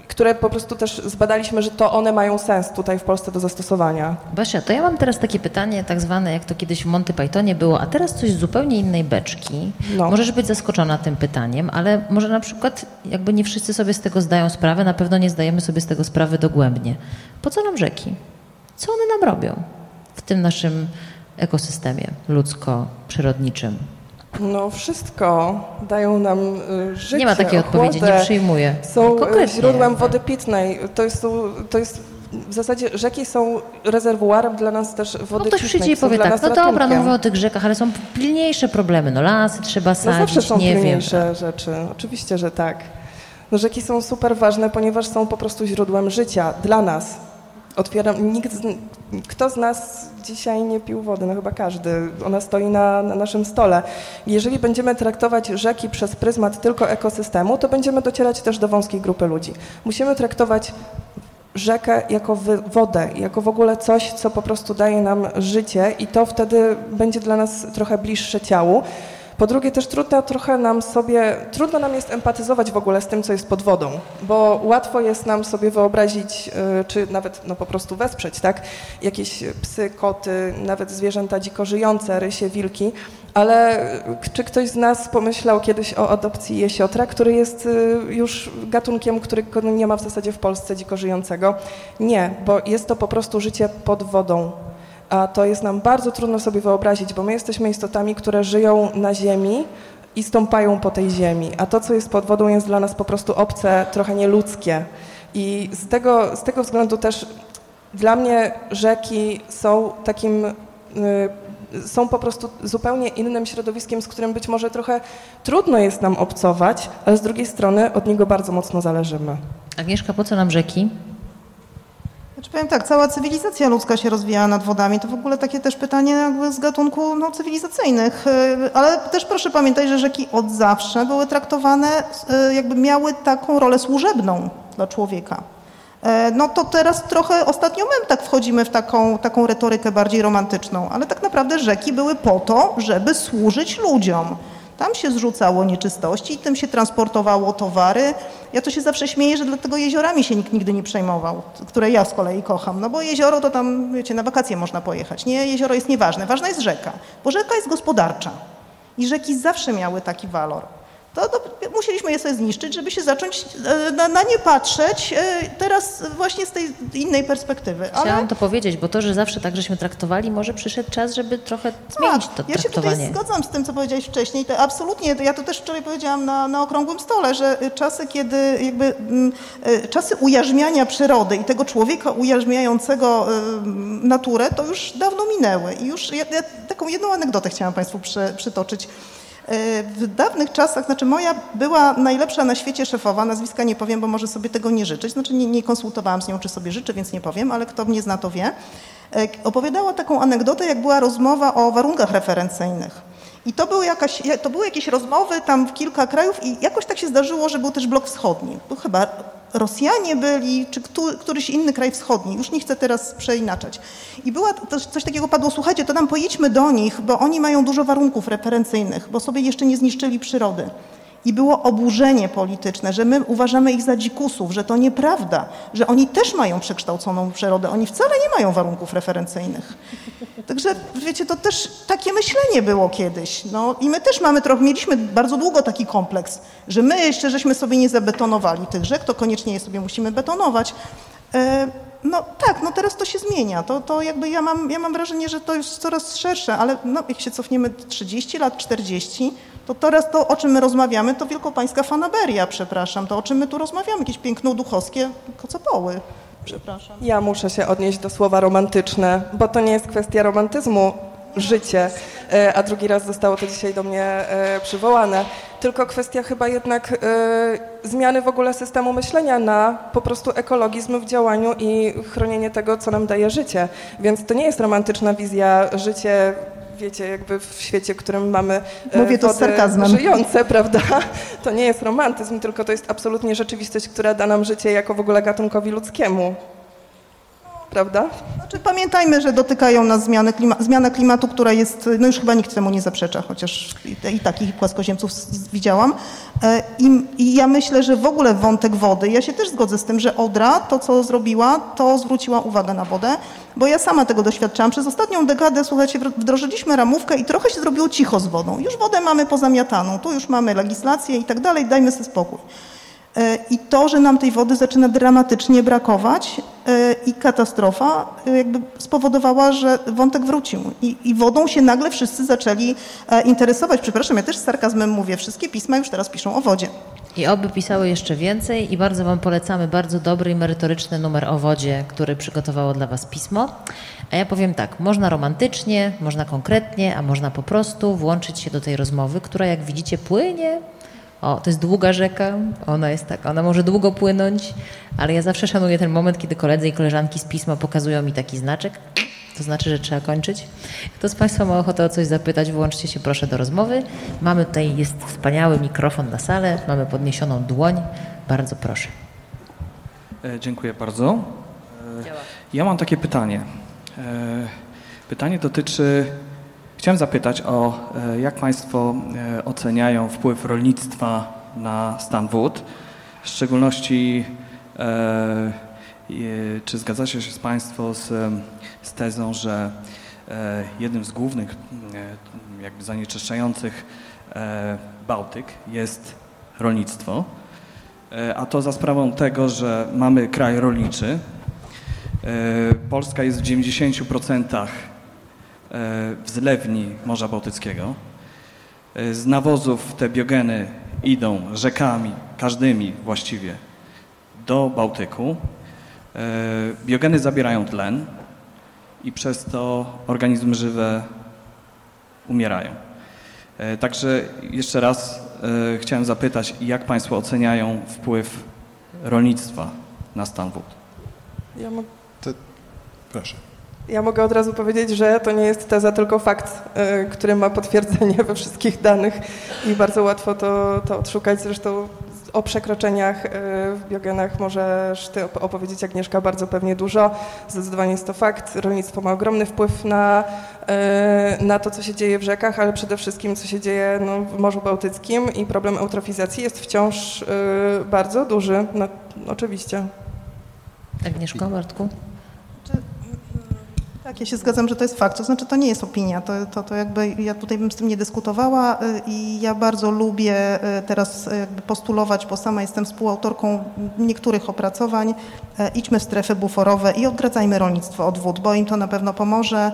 które po prostu też zbadaliśmy, że to one mają sens tutaj w Polsce do zastosowania. Basia, to ja mam teraz takie pytanie tak zwane, jak to kiedyś w Monty Pythonie było, a teraz coś z zupełnie innej beczki. No. Możesz być zaskoczona tym pytaniem, ale może na przykład jakby nie wszyscy sobie z tego zdają sprawę, na pewno nie zdajemy sobie z tego sprawy dogłębnie. Po co nam rzeki? Co one nam robią w tym naszym ekosystemie ludzko-przyrodniczym? No wszystko. Dają nam życie, Nie ma takiej ochłodę. odpowiedzi, nie przyjmuję. Są źródłem wody pitnej. To jest, to jest w zasadzie rzeki są rezerwuarem dla nas też wody no ktoś przyjdzie i powie tak, no dobra, no mówię o tych rzekach, ale są pilniejsze problemy, no lasy trzeba sadzić, no zawsze są nie pilniejsze wiem. rzeczy, oczywiście, że tak. No rzeki są super ważne, ponieważ są po prostu źródłem życia dla nas. Otwieram, nikt, z, kto z nas dzisiaj nie pił wody? No chyba każdy. Ona stoi na, na, naszym stole. Jeżeli będziemy traktować rzeki przez pryzmat tylko ekosystemu, to będziemy docierać też do wąskiej grupy ludzi. Musimy traktować rzekę jako wodę, jako w ogóle coś, co po prostu daje nam życie i to wtedy będzie dla nas trochę bliższe ciału. Po drugie też trudno trochę nam sobie, trudno nam jest empatyzować w ogóle z tym, co jest pod wodą, bo łatwo jest nam sobie wyobrazić, y, czy nawet no, po prostu wesprzeć, tak? Jakieś psy, koty, nawet zwierzęta dziko żyjące, rysie, wilki, ale czy ktoś z nas pomyślał kiedyś o adopcji jesiotra, który jest y, już gatunkiem, którego nie ma w zasadzie w Polsce dziko żyjącego? Nie, bo jest to po prostu życie pod wodą a to jest nam bardzo trudno sobie wyobrazić, bo my jesteśmy istotami, które żyją na ziemi i stąpają po tej ziemi, a to, co jest pod wodą, jest dla nas po prostu obce, trochę nieludzkie. I z tego, z tego względu też dla mnie rzeki są takim, y, są po prostu zupełnie innym środowiskiem, z którym być może trochę trudno jest nam obcować, ale z drugiej strony od niego bardzo mocno zależymy. Agnieszka, po co nam rzeki? Znaczy powiem tak, cała cywilizacja ludzka się rozwijała nad wodami. To w ogóle takie też pytanie jakby z gatunku no, cywilizacyjnych. Y, ale też proszę pamiętać, że rzeki od zawsze były traktowane, y, jakby miały taką rolę służebną dla człowieka. Y, no to teraz trochę ostatnio my tak wchodzimy w taką, taką retorykę bardziej romantyczną, ale tak naprawdę rzeki były po to, żeby służyć ludziom. Tam się zrzucało nieczystości, tym się transportowało towary. Ja to się zawsze śmieję, że dlatego jeziorami się nikt nigdy nie przejmował, które ja z kolei kocham. No bo jezioro to tam, wiecie, na wakacje można pojechać. Nie, jezioro jest nieważne, ważna jest rzeka, bo rzeka jest gospodarcza. I rzeki zawsze miały taki walor to, to, musieliśmy je sobie zniszczyć, żeby się zacząć e, na, na, nie patrzeć e, teraz właśnie z tej innej perspektywy. Ale... Chciałam to powiedzieć, bo to, że zawsze tak żeśmy traktowali, może przyszedł czas, żeby trochę zmienić to ja traktowanie. Ja się tutaj zgadzam z tym, co powiedziałeś wcześniej. To absolutnie, ja to też wczoraj powiedziałam na, na okrągłym stole, że czasy, kiedy jakby m, e, czasy ujarzmiania przyrody i tego człowieka ujarzmiającego m, naturę, to już dawno minęły. I już ja, ja taką jedną anegdotę chciałam Państwu przy, przytoczyć. W dawnych czasach, znaczy moja była najlepsza na świecie szefowa, nazwiska nie powiem, bo może sobie tego nie życzyć, znaczy nie, nie konsultowałam z nią, czy sobie życzy, więc nie powiem, ale kto mnie zna, to wie. Opowiadała taką anegdotę, jak była rozmowa o warunkach referencyjnych. I to były, jakaś, to były jakieś rozmowy tam w kilka krajów i jakoś tak się zdarzyło, że był też blok wschodni. Był chyba Rosjanie byli, czy któryś inny kraj wschodni. Już nie chcę teraz przeinaczać. I była coś takiego padło, słuchajcie, to nam pojedźmy do nich, bo oni mają dużo warunków referencyjnych, bo sobie jeszcze nie zniszczyli przyrody. I było oburzenie polityczne, że my uważamy ich za dzikusów, że to nieprawda, że oni też mają przekształconą przyrodę. Oni wcale nie mają warunków referencyjnych. Także wiecie, to też takie myślenie było kiedyś. No, I my też mamy trochę, mieliśmy bardzo długo taki kompleks, że my jeszcze żeśmy sobie nie zabetonowali tych rzek, to koniecznie je sobie musimy betonować. E, no tak, no teraz to się zmienia. To, to jakby ja mam, ja mam wrażenie, że to jest coraz szersze, ale no, jak się cofniemy 30 lat, 40, to teraz to, o czym my rozmawiamy, to wielkopańska fanaberia, przepraszam. To, o czym my tu rozmawiamy, jakieś piękno-duchowskie kocopoły. Przepraszam. Ja muszę się odnieść do słowa romantyczne, bo to nie jest kwestia romantyzmu, życie, e, a drugi raz zostało to dzisiaj do mnie e, przywołane, tylko kwestia chyba jednak e, zmiany w ogóle systemu myślenia na po prostu ekologizm w działaniu i chronienie tego, co nam daje życie. Więc to nie jest romantyczna wizja życie wiecie, jakby w świecie, w którym mamy Mówię to z sarkazmem. żyjące, prawda? To nie jest romantyzm, tylko to jest absolutnie rzeczywistość, która da nam życie jako w ogóle gatunkowi ludzkiemu prawda? Znaczy, pamiętajmy, że dotykają nas zmiany klima zmiana klimatu, która jest, no już chyba nikt temu nie zaprzecza, chociaż i, i takich płaskoziemców widziałam. E, I, I, ja myślę, że w ogóle wątek wody, ja się też zgodzę z tym, że Odra to, co zrobiła, to zwróciła uwagę na wodę, bo ja sama tego doświadczałam. Przez ostatnią dekadę, słuchajcie, wdrożyliśmy ramówkę i trochę się zrobiło cicho z wodą. Już wodę mamy pozamiataną, tu już mamy legislację i tak dalej, dajmy sobie spokój. E, I to, że nam tej wody zaczyna dramatycznie brakować e, i katastrofa e, jakby spowodowała, że wątek wrócił. I, I, wodą się nagle wszyscy zaczęli interesować. Przepraszam, ja też z sarkazmem mówię, wszystkie pisma już teraz piszą o wodzie. I oby pisały jeszcze więcej i bardzo Wam polecamy bardzo dobry i merytoryczny numer o wodzie, który przygotowało dla Was pismo. A ja powiem tak, można romantycznie, można konkretnie, a można po prostu włączyć się do tej rozmowy, która jak widzicie płynie o, to jest długa rzeka, ona jest taka, ona może długo płynąć, ale ja zawsze szanuję ten moment, kiedy koledzy i koleżanki z pisma pokazują mi taki znaczek. To znaczy, że trzeba kończyć. Kto z Państwa ma ochotę o coś zapytać, włączcie się proszę do rozmowy. Mamy tutaj, jest wspaniały mikrofon na salę, mamy podniesioną dłoń. Bardzo proszę. E, dziękuję bardzo. E, ja mam takie pytanie. E, pytanie dotyczy Chciałem zapytać o, e, jak Państwo e, oceniają wpływ rolnictwa na stan wód, w szczególności e, czy zgadzacie się z Państwo z, z tezą, że jednym z głównych jakby zanieczyszczających Bałtyk jest rolnictwo, a to za sprawą tego, że mamy kraj rolniczy. Polska jest w 90% E, w zlewni Morza Bałtyckiego. E, z nawozów te biogeny idą rzekami, każdymi właściwie, do Bałtyku. E, biogeny zabierają tlen i przez to organizmy żywe umierają. Także jeszcze raz chciałem zapytać, jak Państwo oceniają wpływ rolnictwa na stan wód? Ja mam... Proszę. Ja mogę od razu powiedzieć, że to nie jest teza, tylko fakt, y, który ma potwierdzenie we wszystkich danych i bardzo łatwo to, to odszukać. Zresztą o przekroczeniach y, w biogenach możesz ty opowiedzieć, Agnieszka, bardzo pewnie dużo. Zdecydowanie jest to fakt. Rolnictwo ma ogromny wpływ na, y, na to, co się dzieje w rzekach, ale przede wszystkim, co się dzieje no, w Morzu Bałtyckim i problem eutrofizacji jest wciąż bardzo duży. No, oczywiście. Agnieszko, Bartku? Tak, ja się zgadzam, że to jest fakt. To znaczy, to nie jest opinia. To, to, to jakby ja tutaj bym z tym nie dyskutowała y, i ja bardzo lubię y, teraz jakby postulować, bo sama jestem współautorką niektórych opracowań. Y, idźmy w strefy buforowe i odgradzajmy rolnictwo od wód, bo im to na pewno pomoże.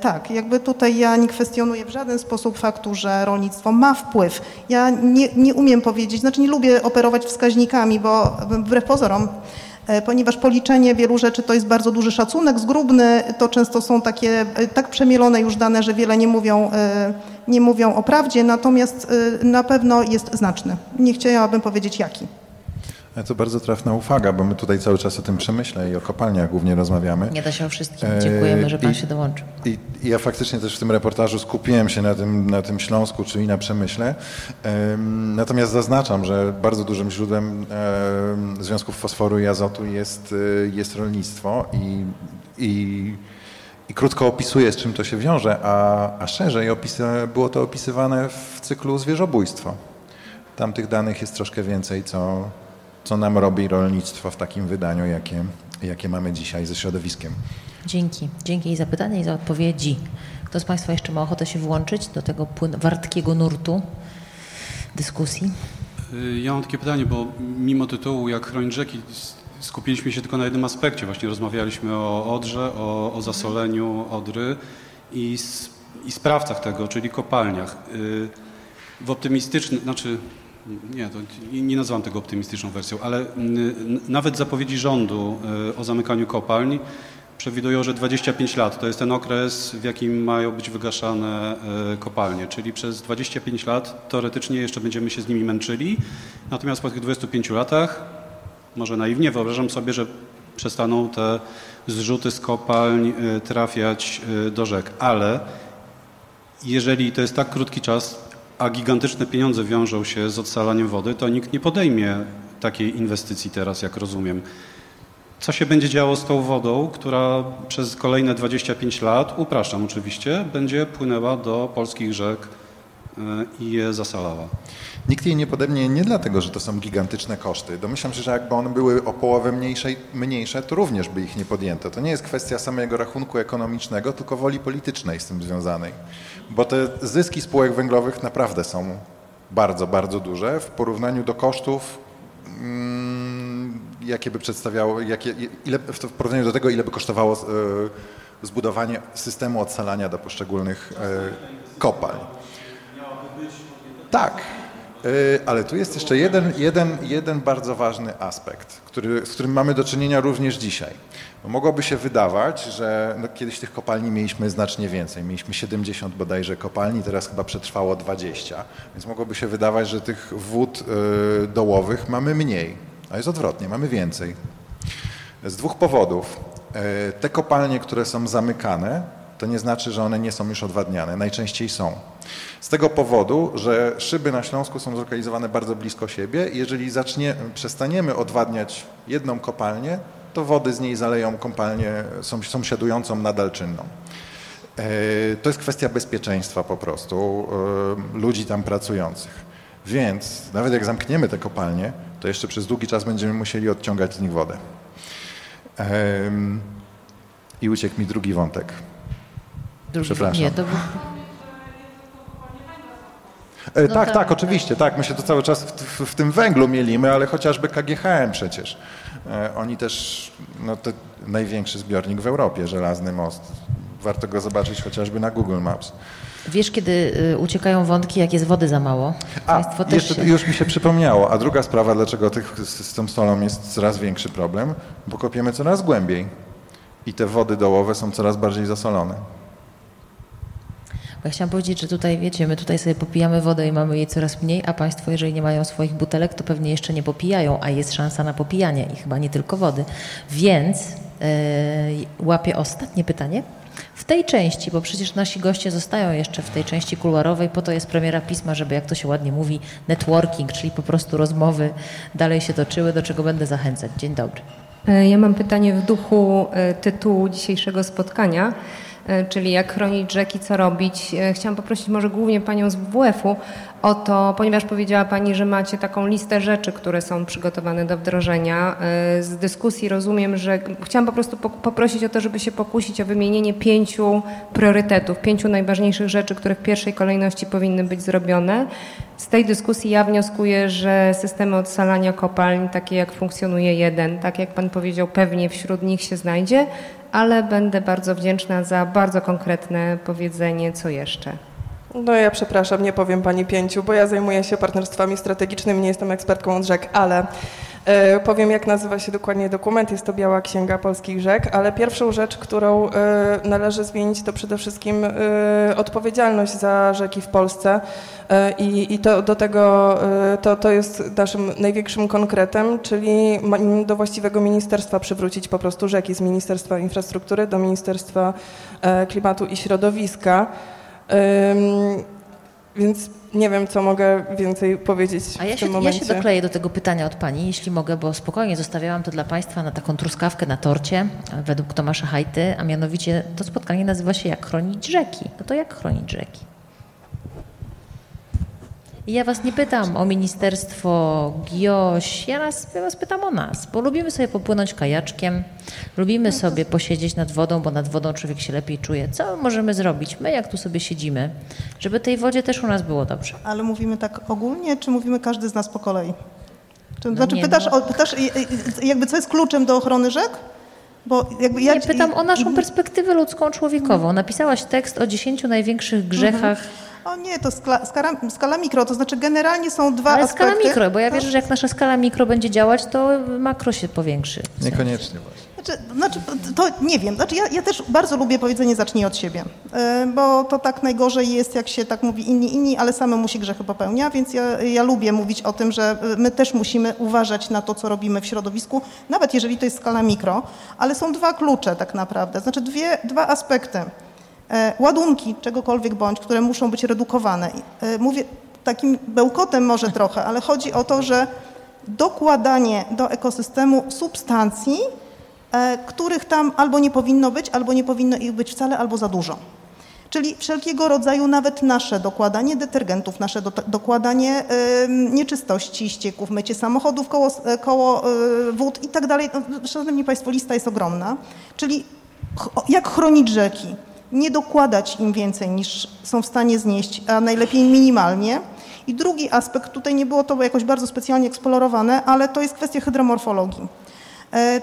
Tak, jakby tutaj ja nie kwestionuję w żaden sposób faktu, że rolnictwo ma wpływ. Ja nie, nie umiem powiedzieć, znaczy nie lubię operować wskaźnikami, bo wbrew pozorom ponieważ policzenie wielu rzeczy to jest bardzo duży szacunek zgrubny, to często są takie e, tak przemielone już dane, że wiele nie mówią, e, nie mówią o prawdzie, natomiast e, na pewno jest znaczny. Nie chciałabym powiedzieć jaki. To bardzo trafna uwaga, bo my tutaj cały czas o tym przemyśle i o kopalniach głównie rozmawiamy. Nie da się o wszystkim. E, Dziękujemy, że pan i- się dołączył. I, I ja faktycznie też w tym reportażu skupiłem się na tym, na tym Śląsku, czyli na Przemyśle. Em, Natomiast zaznaczam, że bardzo dużym źródłem em, związków fosforu i azotu jest, y, jest rolnictwo i, i, i krótko opisuję, z czym to się wiąże, a, a szerzej opisy, było to opisywane w cyklu zwierzobójstwo. Tam tych danych jest troszkę więcej, co, co nam robi rolnictwo w takim wydaniu, jakie, jakie mamy dzisiaj ze środowiskiem. Dzięki. Dzięki i za pytania i za odpowiedzi. Kto z Państwa jeszcze ma ochotę się włączyć do tego wartkiego nurtu dyskusji? Y, Ja mam takie pytanie, bo mimo tytułu jak chronić rzeki skupiliśmy się tylko na jednym aspekcie. Właśnie rozmawialiśmy o Odrze, o, o zasoleniu Odry i, i sprawcach tego, czyli kopalniach. Y, W optymistycznym, znaczy nie, to nie- nazywam tego optymistyczną wersją, ale n- nawet zapowiedzi rządu y, o zamykaniu kopalni przewidują, że 25 lat. To jest ten okres, w jakim mają być wygaszane e, kopalnie, czyli przez 25 lat teoretycznie jeszcze będziemy się z nimi męczyli, natomiast po tych 25 latach, może naiwnie wyobrażam sobie, że przestaną te zrzuty z kopalń e, trafiać e, do rzek, ale jeżeli to jest tak krótki czas, a gigantyczne pieniądze wiążą się z odsalaniem wody, to nikt nie podejmie takiej inwestycji teraz, jak rozumiem. Co się będzie działo z tą wodą, która przez kolejne 25 lat, upraszczam oczywiście, będzie płynęła do polskich rzek e, i je zasalała? Nikt jej nie podejmie nie dlatego, że to są gigantyczne koszty. Domyślam się, że jakby one były o połowę mniejsze, mniejsze, to również by ich nie podjęto. To nie jest kwestia samego rachunku ekonomicznego, tylko woli politycznej z tym związanej. Bo te zyski spółek węglowych naprawdę są bardzo, bardzo duże w porównaniu do kosztów, mm, jakie by przedstawiało, jakie, ile, w porównaniu do tego, ile by kosztowało e, zbudowanie systemu odsalania do poszczególnych e, kopalń. Tak, ale tu jest jeszcze jeden, jeden, jeden bardzo ważny aspekt, który, z którym mamy do czynienia również dzisiaj. Bo mogłoby się wydawać, że no, kiedyś tych kopalni mieliśmy znacznie więcej. Mieliśmy 70 bodajże kopalni, teraz chyba przetrwało 20. Więc mogłoby się wydawać, że tych wód y, dołowych mamy mniej. A jest odwrotnie, mamy więcej. Z dwóch powodów. E, Te kopalnie, które są zamykane, to nie znaczy, że one nie są już odwadniane. Najczęściej są. Z tego powodu, że szyby na Śląsku są zlokalizowane bardzo blisko siebie jeżeli zacznie, przestaniemy odwadniać jedną kopalnię, to wody z niej zaleją kopalnię sąs- sąsiadującą nadal czynną. E, To jest kwestia bezpieczeństwa po prostu e, ludzi tam pracujących. Więc nawet jak zamkniemy te kopalnie, to jeszcze przez długi czas będziemy musieli odciągać z nich wodę. I uciekł mi drugi wątek. Drugi, Przepraszam. Nie, to był, E, No tak, tak, tak, oczywiście, tak. My się to cały czas w, w, w tym węglu mielimy, ale chociażby KGHM przecież. E, oni też, no to największy zbiornik w Europie, żelazny most. Warto go zobaczyć chociażby na Google Maps. wiesz, kiedy y, uciekają wątki, jak jest wody za mało? A, jeszcze się... już mi się przypomniało. A druga sprawa, dlaczego tych, z, z tą solą jest coraz większy problem, bo kopiemy coraz głębiej i te wody dołowe są coraz bardziej zasolone. Ja chciałam powiedzieć, że tutaj, wiecie, my tutaj sobie popijamy wodę i mamy jej coraz mniej, a Państwo, jeżeli nie mają swoich butelek, to pewnie jeszcze nie popijają, a jest szansa na popijanie i chyba nie tylko wody. Więc yy, łapię ostatnie pytanie. W tej części, bo przecież nasi goście zostają jeszcze w tej części kuluarowej, po to jest premiera pisma, żeby, jak to się ładnie mówi, networking, czyli po prostu rozmowy dalej się toczyły, do czego będę zachęcać. Dzień dobry. E, Ja mam pytanie w duchu e, tytułu dzisiejszego spotkania, czyli jak chronić rzeki, co robić. E, Chciałam poprosić może głównie Panią z WWF-u o to, ponieważ powiedziała Pani, że macie taką listę rzeczy, które są przygotowane do wdrożenia. E, Z dyskusji rozumiem, że chciałam po prostu po- poprosić o to, żeby się pokusić o wymienienie pięciu priorytetów, pięciu najważniejszych rzeczy, które w pierwszej kolejności powinny być zrobione. Z tej dyskusji ja wnioskuję, że systemy odsalania kopalń, takie jak funkcjonuje jeden, tak jak Pan powiedział, pewnie wśród nich się znajdzie, ale będę bardzo wdzięczna za bardzo konkretne powiedzenie, co jeszcze. No ja przepraszam, nie powiem pani pięciu, bo ja zajmuję się partnerstwami strategicznymi, nie jestem ekspertką od rzek, ale powiem, jak nazywa się dokładnie dokument. Jest to Biała Księga Polskich Rzek, ale pierwszą rzecz, którą e, należy zmienić, to przede wszystkim e, odpowiedzialność za rzeki w Polsce. E, I, i to, do tego e, to, to jest naszym największym konkretem, czyli do właściwego ministerstwa przywrócić po prostu rzeki z Ministerstwa Infrastruktury do Ministerstwa e, Klimatu i Środowiska. Więc nie wiem, co mogę więcej powiedzieć A ja w się, tym ja momencie. się dokleję do tego pytania od Pani, jeśli mogę, bo spokojnie zostawiałam to dla Państwa na taką truskawkę na torcie według Tomasza Hajty, a mianowicie to spotkanie nazywa się Jak chronić rzeki. No to jak chronić rzeki? Ja Was nie pytam o ministerstwo, GIOŚ, ja, nas, ja Was pytam o nas, bo lubimy sobie popłynąć kajaczkiem, lubimy sobie posiedzieć nad wodą, bo nad wodą człowiek się lepiej czuje. Co możemy zrobić, my jak tu sobie siedzimy, żeby tej wodzie też u nas było dobrze? Ale mówimy tak ogólnie, czy mówimy każdy z nas po kolei? Czy, No znaczy nie, pytasz, no. o, pytasz jakby co jest kluczem do ochrony rzek? Ja, Nie, pytam o naszą perspektywę ludzką, człowiekową. Napisałaś tekst o 10 największych grzechach, O nie, to skala, skala, skala mikro, to znaczy generalnie są dwa ale aspekty. skala mikro, bo ja wierzę, że jak nasza skala mikro będzie działać, to makro się powiększy. Niekoniecznie właśnie. Znaczy, znaczy, to nie wiem. Znaczy, ja, ja też bardzo lubię powiedzenie zacznij od siebie, E, bo to tak najgorzej jest, jak się tak mówi inni, inni, ale samemu się grzechy popełnia, więc ja, ja lubię mówić o tym, że e, my też musimy uważać na to, co robimy w środowisku, nawet jeżeli to jest skala mikro, ale są dwa klucze tak naprawdę, znaczy dwie, dwa aspekty. E, Ładunki czegokolwiek bądź, które muszą być redukowane. E, Mówię takim bełkotem może trochę, ale chodzi o to, że dokładanie do ekosystemu substancji, e, których tam albo nie powinno być, albo nie powinno ich być wcale, albo za dużo. Czyli wszelkiego rodzaju nawet nasze dokładanie detergentów, nasze do, dokładanie em, nieczystości, ścieków, mycie samochodów koło, koło e, wód i tak dalej. No, Szanowni Państwo, lista jest ogromna. Czyli ch- jak chronić rzeki? Nie dokładać im więcej niż są w stanie znieść, a najlepiej minimalnie. I drugi aspekt, tutaj nie było to jakoś bardzo specjalnie eksplorowane, ale to jest kwestia hydromorfologii. E,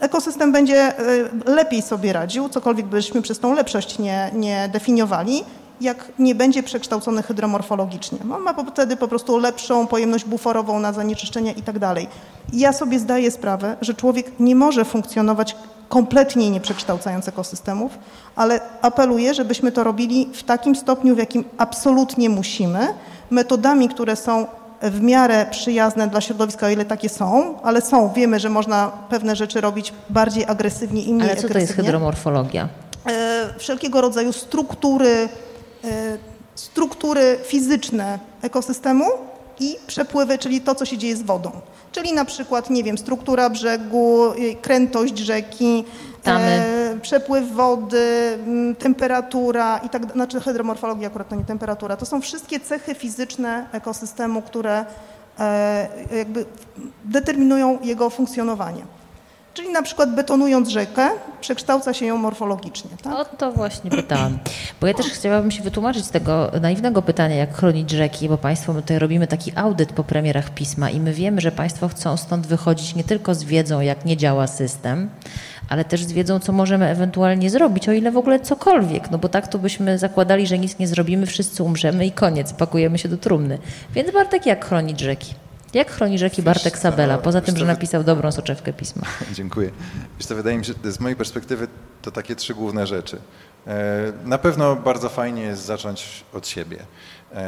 Ekosystem będzie e, lepiej sobie radził, cokolwiek byśmy przez tą lepszość nie, nie definiowali, jak nie będzie przekształcony hydromorfologicznie. On ma wtedy po prostu lepszą pojemność buforową na zanieczyszczenia i tak dalej. Ja sobie zdaję sprawę, że człowiek nie może funkcjonować kompletnie nie przekształcając ekosystemów, ale apeluję, żebyśmy to robili w takim stopniu, w jakim absolutnie musimy, metodami, które są w miarę przyjazne dla środowiska, o ile takie są, ale są. Wiemy, że można pewne rzeczy robić bardziej agresywnie i mniej Ale co to jest agresywnie. hydromorfologia? E, wszelkiego rodzaju struktury, e, struktury fizyczne ekosystemu i przepływy, czyli to, co się dzieje z wodą. Czyli na przykład, nie wiem, struktura brzegu, e, krętość rzeki, e, przepływ wody, temperatura i tak, znaczy hydromorfologia akurat to nie temperatura. To są wszystkie cechy fizyczne ekosystemu, które e, jakby determinują jego funkcjonowanie. Czyli na przykład betonując rzekę, przekształca się ją morfologicznie. Tak? O to właśnie pytałam. Bo ja też chciałabym się wytłumaczyć z tego naiwnego pytania, jak chronić rzeki, bo Państwo, my tutaj robimy taki audyt po premierach pisma i my wiemy, że Państwo chcą stąd wychodzić nie tylko z wiedzą, jak nie działa system, ale też z wiedzą, co możemy ewentualnie zrobić, o ile w ogóle cokolwiek. No bo tak to byśmy zakładali, że nic nie zrobimy, wszyscy umrzemy i koniec, pakujemy się do trumny. Więc Bartek, jak chronić rzeki? Jak chroni rzeki Bartek Sabela, poza tym, że napisał dobrą soczewkę pisma? Dziękuję. Wiesz co, wydaje mi się, że z mojej perspektywy to takie trzy główne rzeczy. E, Na pewno bardzo fajnie jest zacząć od siebie. E,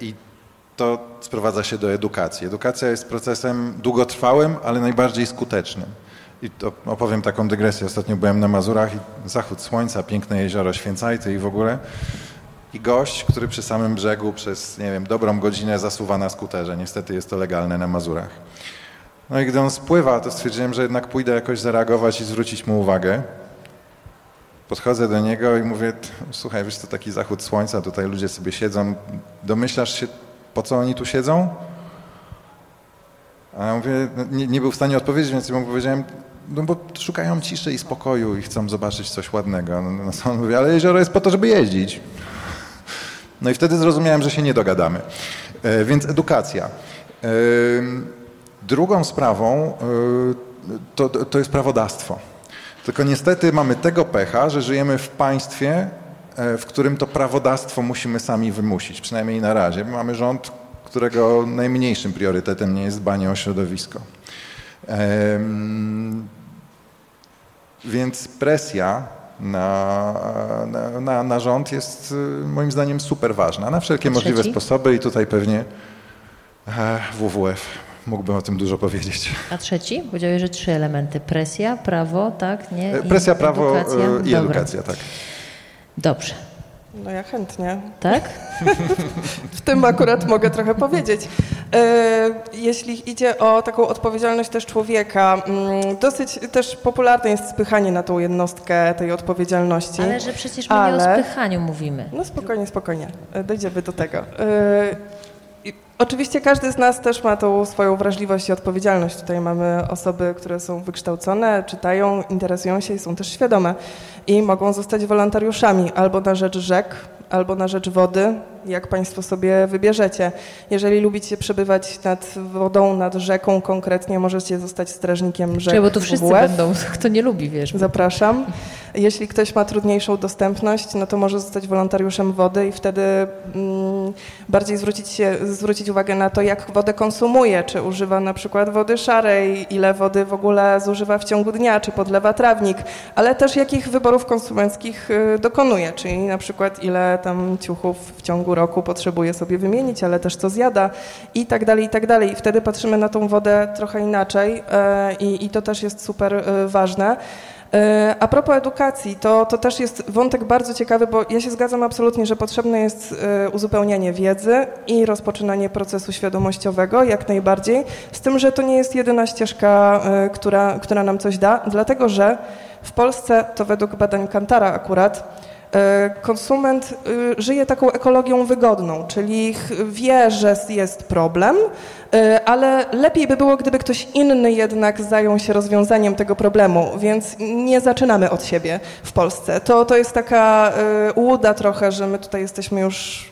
I to sprowadza się do edukacji. Edukacja jest procesem długotrwałym, ale najbardziej skutecznym. I opowiem taką dygresję. Ostatnio byłem na Mazurach i zachód słońca, piękne jezioro Święcajty i w ogóle. I gość, który przy samym brzegu przez, nie wiem, dobrą godzinę zasuwa na skuterze. Niestety jest to legalne na Mazurach. No i gdy on spływa, to stwierdziłem, że jednak pójdę jakoś zareagować i zwrócić mu uwagę. Podchodzę do niego i mówię, słuchaj, wiesz co, taki zachód słońca, tutaj ludzie sobie siedzą, domyślasz się, po co oni tu siedzą? A ja mówię, no, nie, nie był w stanie odpowiedzieć, więc mu powiedziałem, no bo szukają ciszy i spokoju i chcą zobaczyć coś ładnego. No, no, co on mówi, ale jezioro jest po to, żeby jeździć. No i wtedy zrozumiałem, że się nie dogadamy. E, więc edukacja. E, drugą sprawą e, to, to jest prawodawstwo. Tylko niestety mamy tego pecha, że żyjemy w państwie, w którym to prawodawstwo musimy sami wymusić, przynajmniej na razie. Mamy rząd, którego najmniejszym priorytetem nie jest dbanie o środowisko. Więc presja na, na, na, rząd jest y, moim zdaniem super ważna, na wszelkie możliwe sposoby i tutaj pewnie e, WWF mógłbym o tym dużo powiedzieć. A trzeci? Powiedziałeś, że trzy elementy. Presja, prawo, tak? Nie? I Presja, prawo edukacja. i Dobra. edukacja, tak. Dobrze. No ja chętnie. Tak? w tym akurat mogę trochę powiedzieć. E, jeśli idzie o taką odpowiedzialność też człowieka, mm, dosyć też popularne jest spychanie na tą jednostkę tej odpowiedzialności. Ale że przecież my ale... nie o spychaniu mówimy. No spokojnie, spokojnie. E, dojdziemy do tego. Oczywiście każdy z nas też ma tą swoją wrażliwość i odpowiedzialność. Tutaj mamy osoby, które są wykształcone, czytają, interesują się i są też świadome i mogą zostać wolontariuszami albo na rzecz rzek, albo na rzecz wody, jak Państwo sobie wybierzecie. Jeżeli lubicie przebywać nad wodą, nad rzeką konkretnie, możecie zostać strażnikiem rzek. Czyli, bo tu wszyscy WF. będą, kto nie lubi, wiesz. Zapraszam. Jeśli ktoś ma trudniejszą dostępność, no to może zostać wolontariuszem wody i wtedy mm, bardziej zwrócić, się, zwrócić uwagę na to, jak wodę konsumuje, czy używa na przykład wody szarej, ile wody w ogóle zużywa w ciągu dnia, czy podlewa trawnik, ale też jakich wyborów konsumenckich y, dokonuje, czyli na przykład ile tam ciuchów w ciągu roku potrzebuje sobie wymienić, ale też co zjada i tak dalej, i tak dalej. I wtedy patrzymy na tą wodę trochę inaczej e, i, i to też jest super e, ważne. E, a propos edukacji, to, to też jest wątek bardzo ciekawy, bo ja się zgadzam absolutnie, że potrzebne jest uzupełnianie wiedzy i rozpoczynanie procesu świadomościowego, jak najbardziej, z tym, że to nie jest jedyna ścieżka, która, która nam coś da, dlatego że w Polsce, to według badań Kantara akurat, konsument y, żyje taką ekologią wygodną, czyli wie, że jest problem, e, ale lepiej by było, gdyby ktoś inny jednak zajął się rozwiązaniem tego problemu, więc nie zaczynamy od siebie w Polsce. To, to jest taka e, łuda trochę, że my tutaj jesteśmy już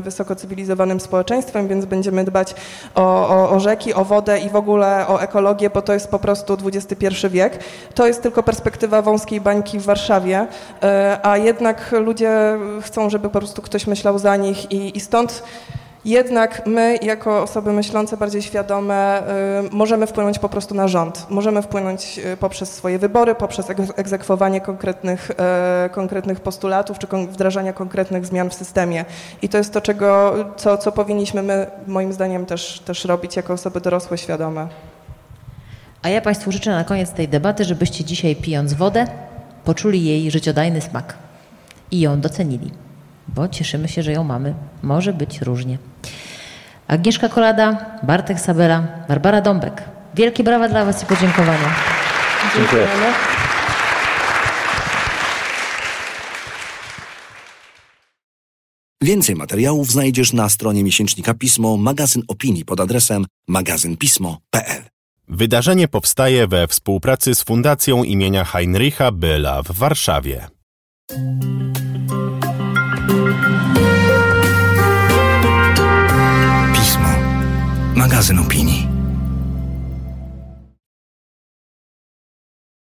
wysoko cywilizowanym społeczeństwem, więc będziemy dbać o, o, o, rzeki, o wodę i w ogóle o ekologię, bo to jest po prostu XXI wiek. To jest tylko perspektywa wąskiej bańki w Warszawie, e, a jednak ludzie chcą, żeby po prostu ktoś myślał za nich i, i stąd jednak my, jako osoby myślące, bardziej świadome, y, możemy wpłynąć po prostu na rząd. Możemy wpłynąć y, poprzez swoje wybory, poprzez egzekwowanie konkretnych, y, konkretnych postulatów czy wdrażania konkretnych zmian w systemie. I to jest to, czego, co, co powinniśmy my, moim zdaniem, też, też robić jako osoby dorosłe, świadome. A ja Państwu życzę na koniec tej debaty, żebyście dzisiaj pijąc wodę, poczuli jej życiodajny smak i ją docenili bo cieszymy się, że ją mamy. Może być różnie. Agnieszka Kolada, Bartek Sabera, Barbara Dąbek. Wielkie brawa dla Was i podziękowania. Dziękuję. Więcej materiałów znajdziesz na stronie miesięcznika Pismo, magazyn opinii pod adresem magazynpismo.pl. Wydarzenie powstaje we współpracy z Fundacją imienia Heinricha Byla w Warszawie. Magazyn opinii.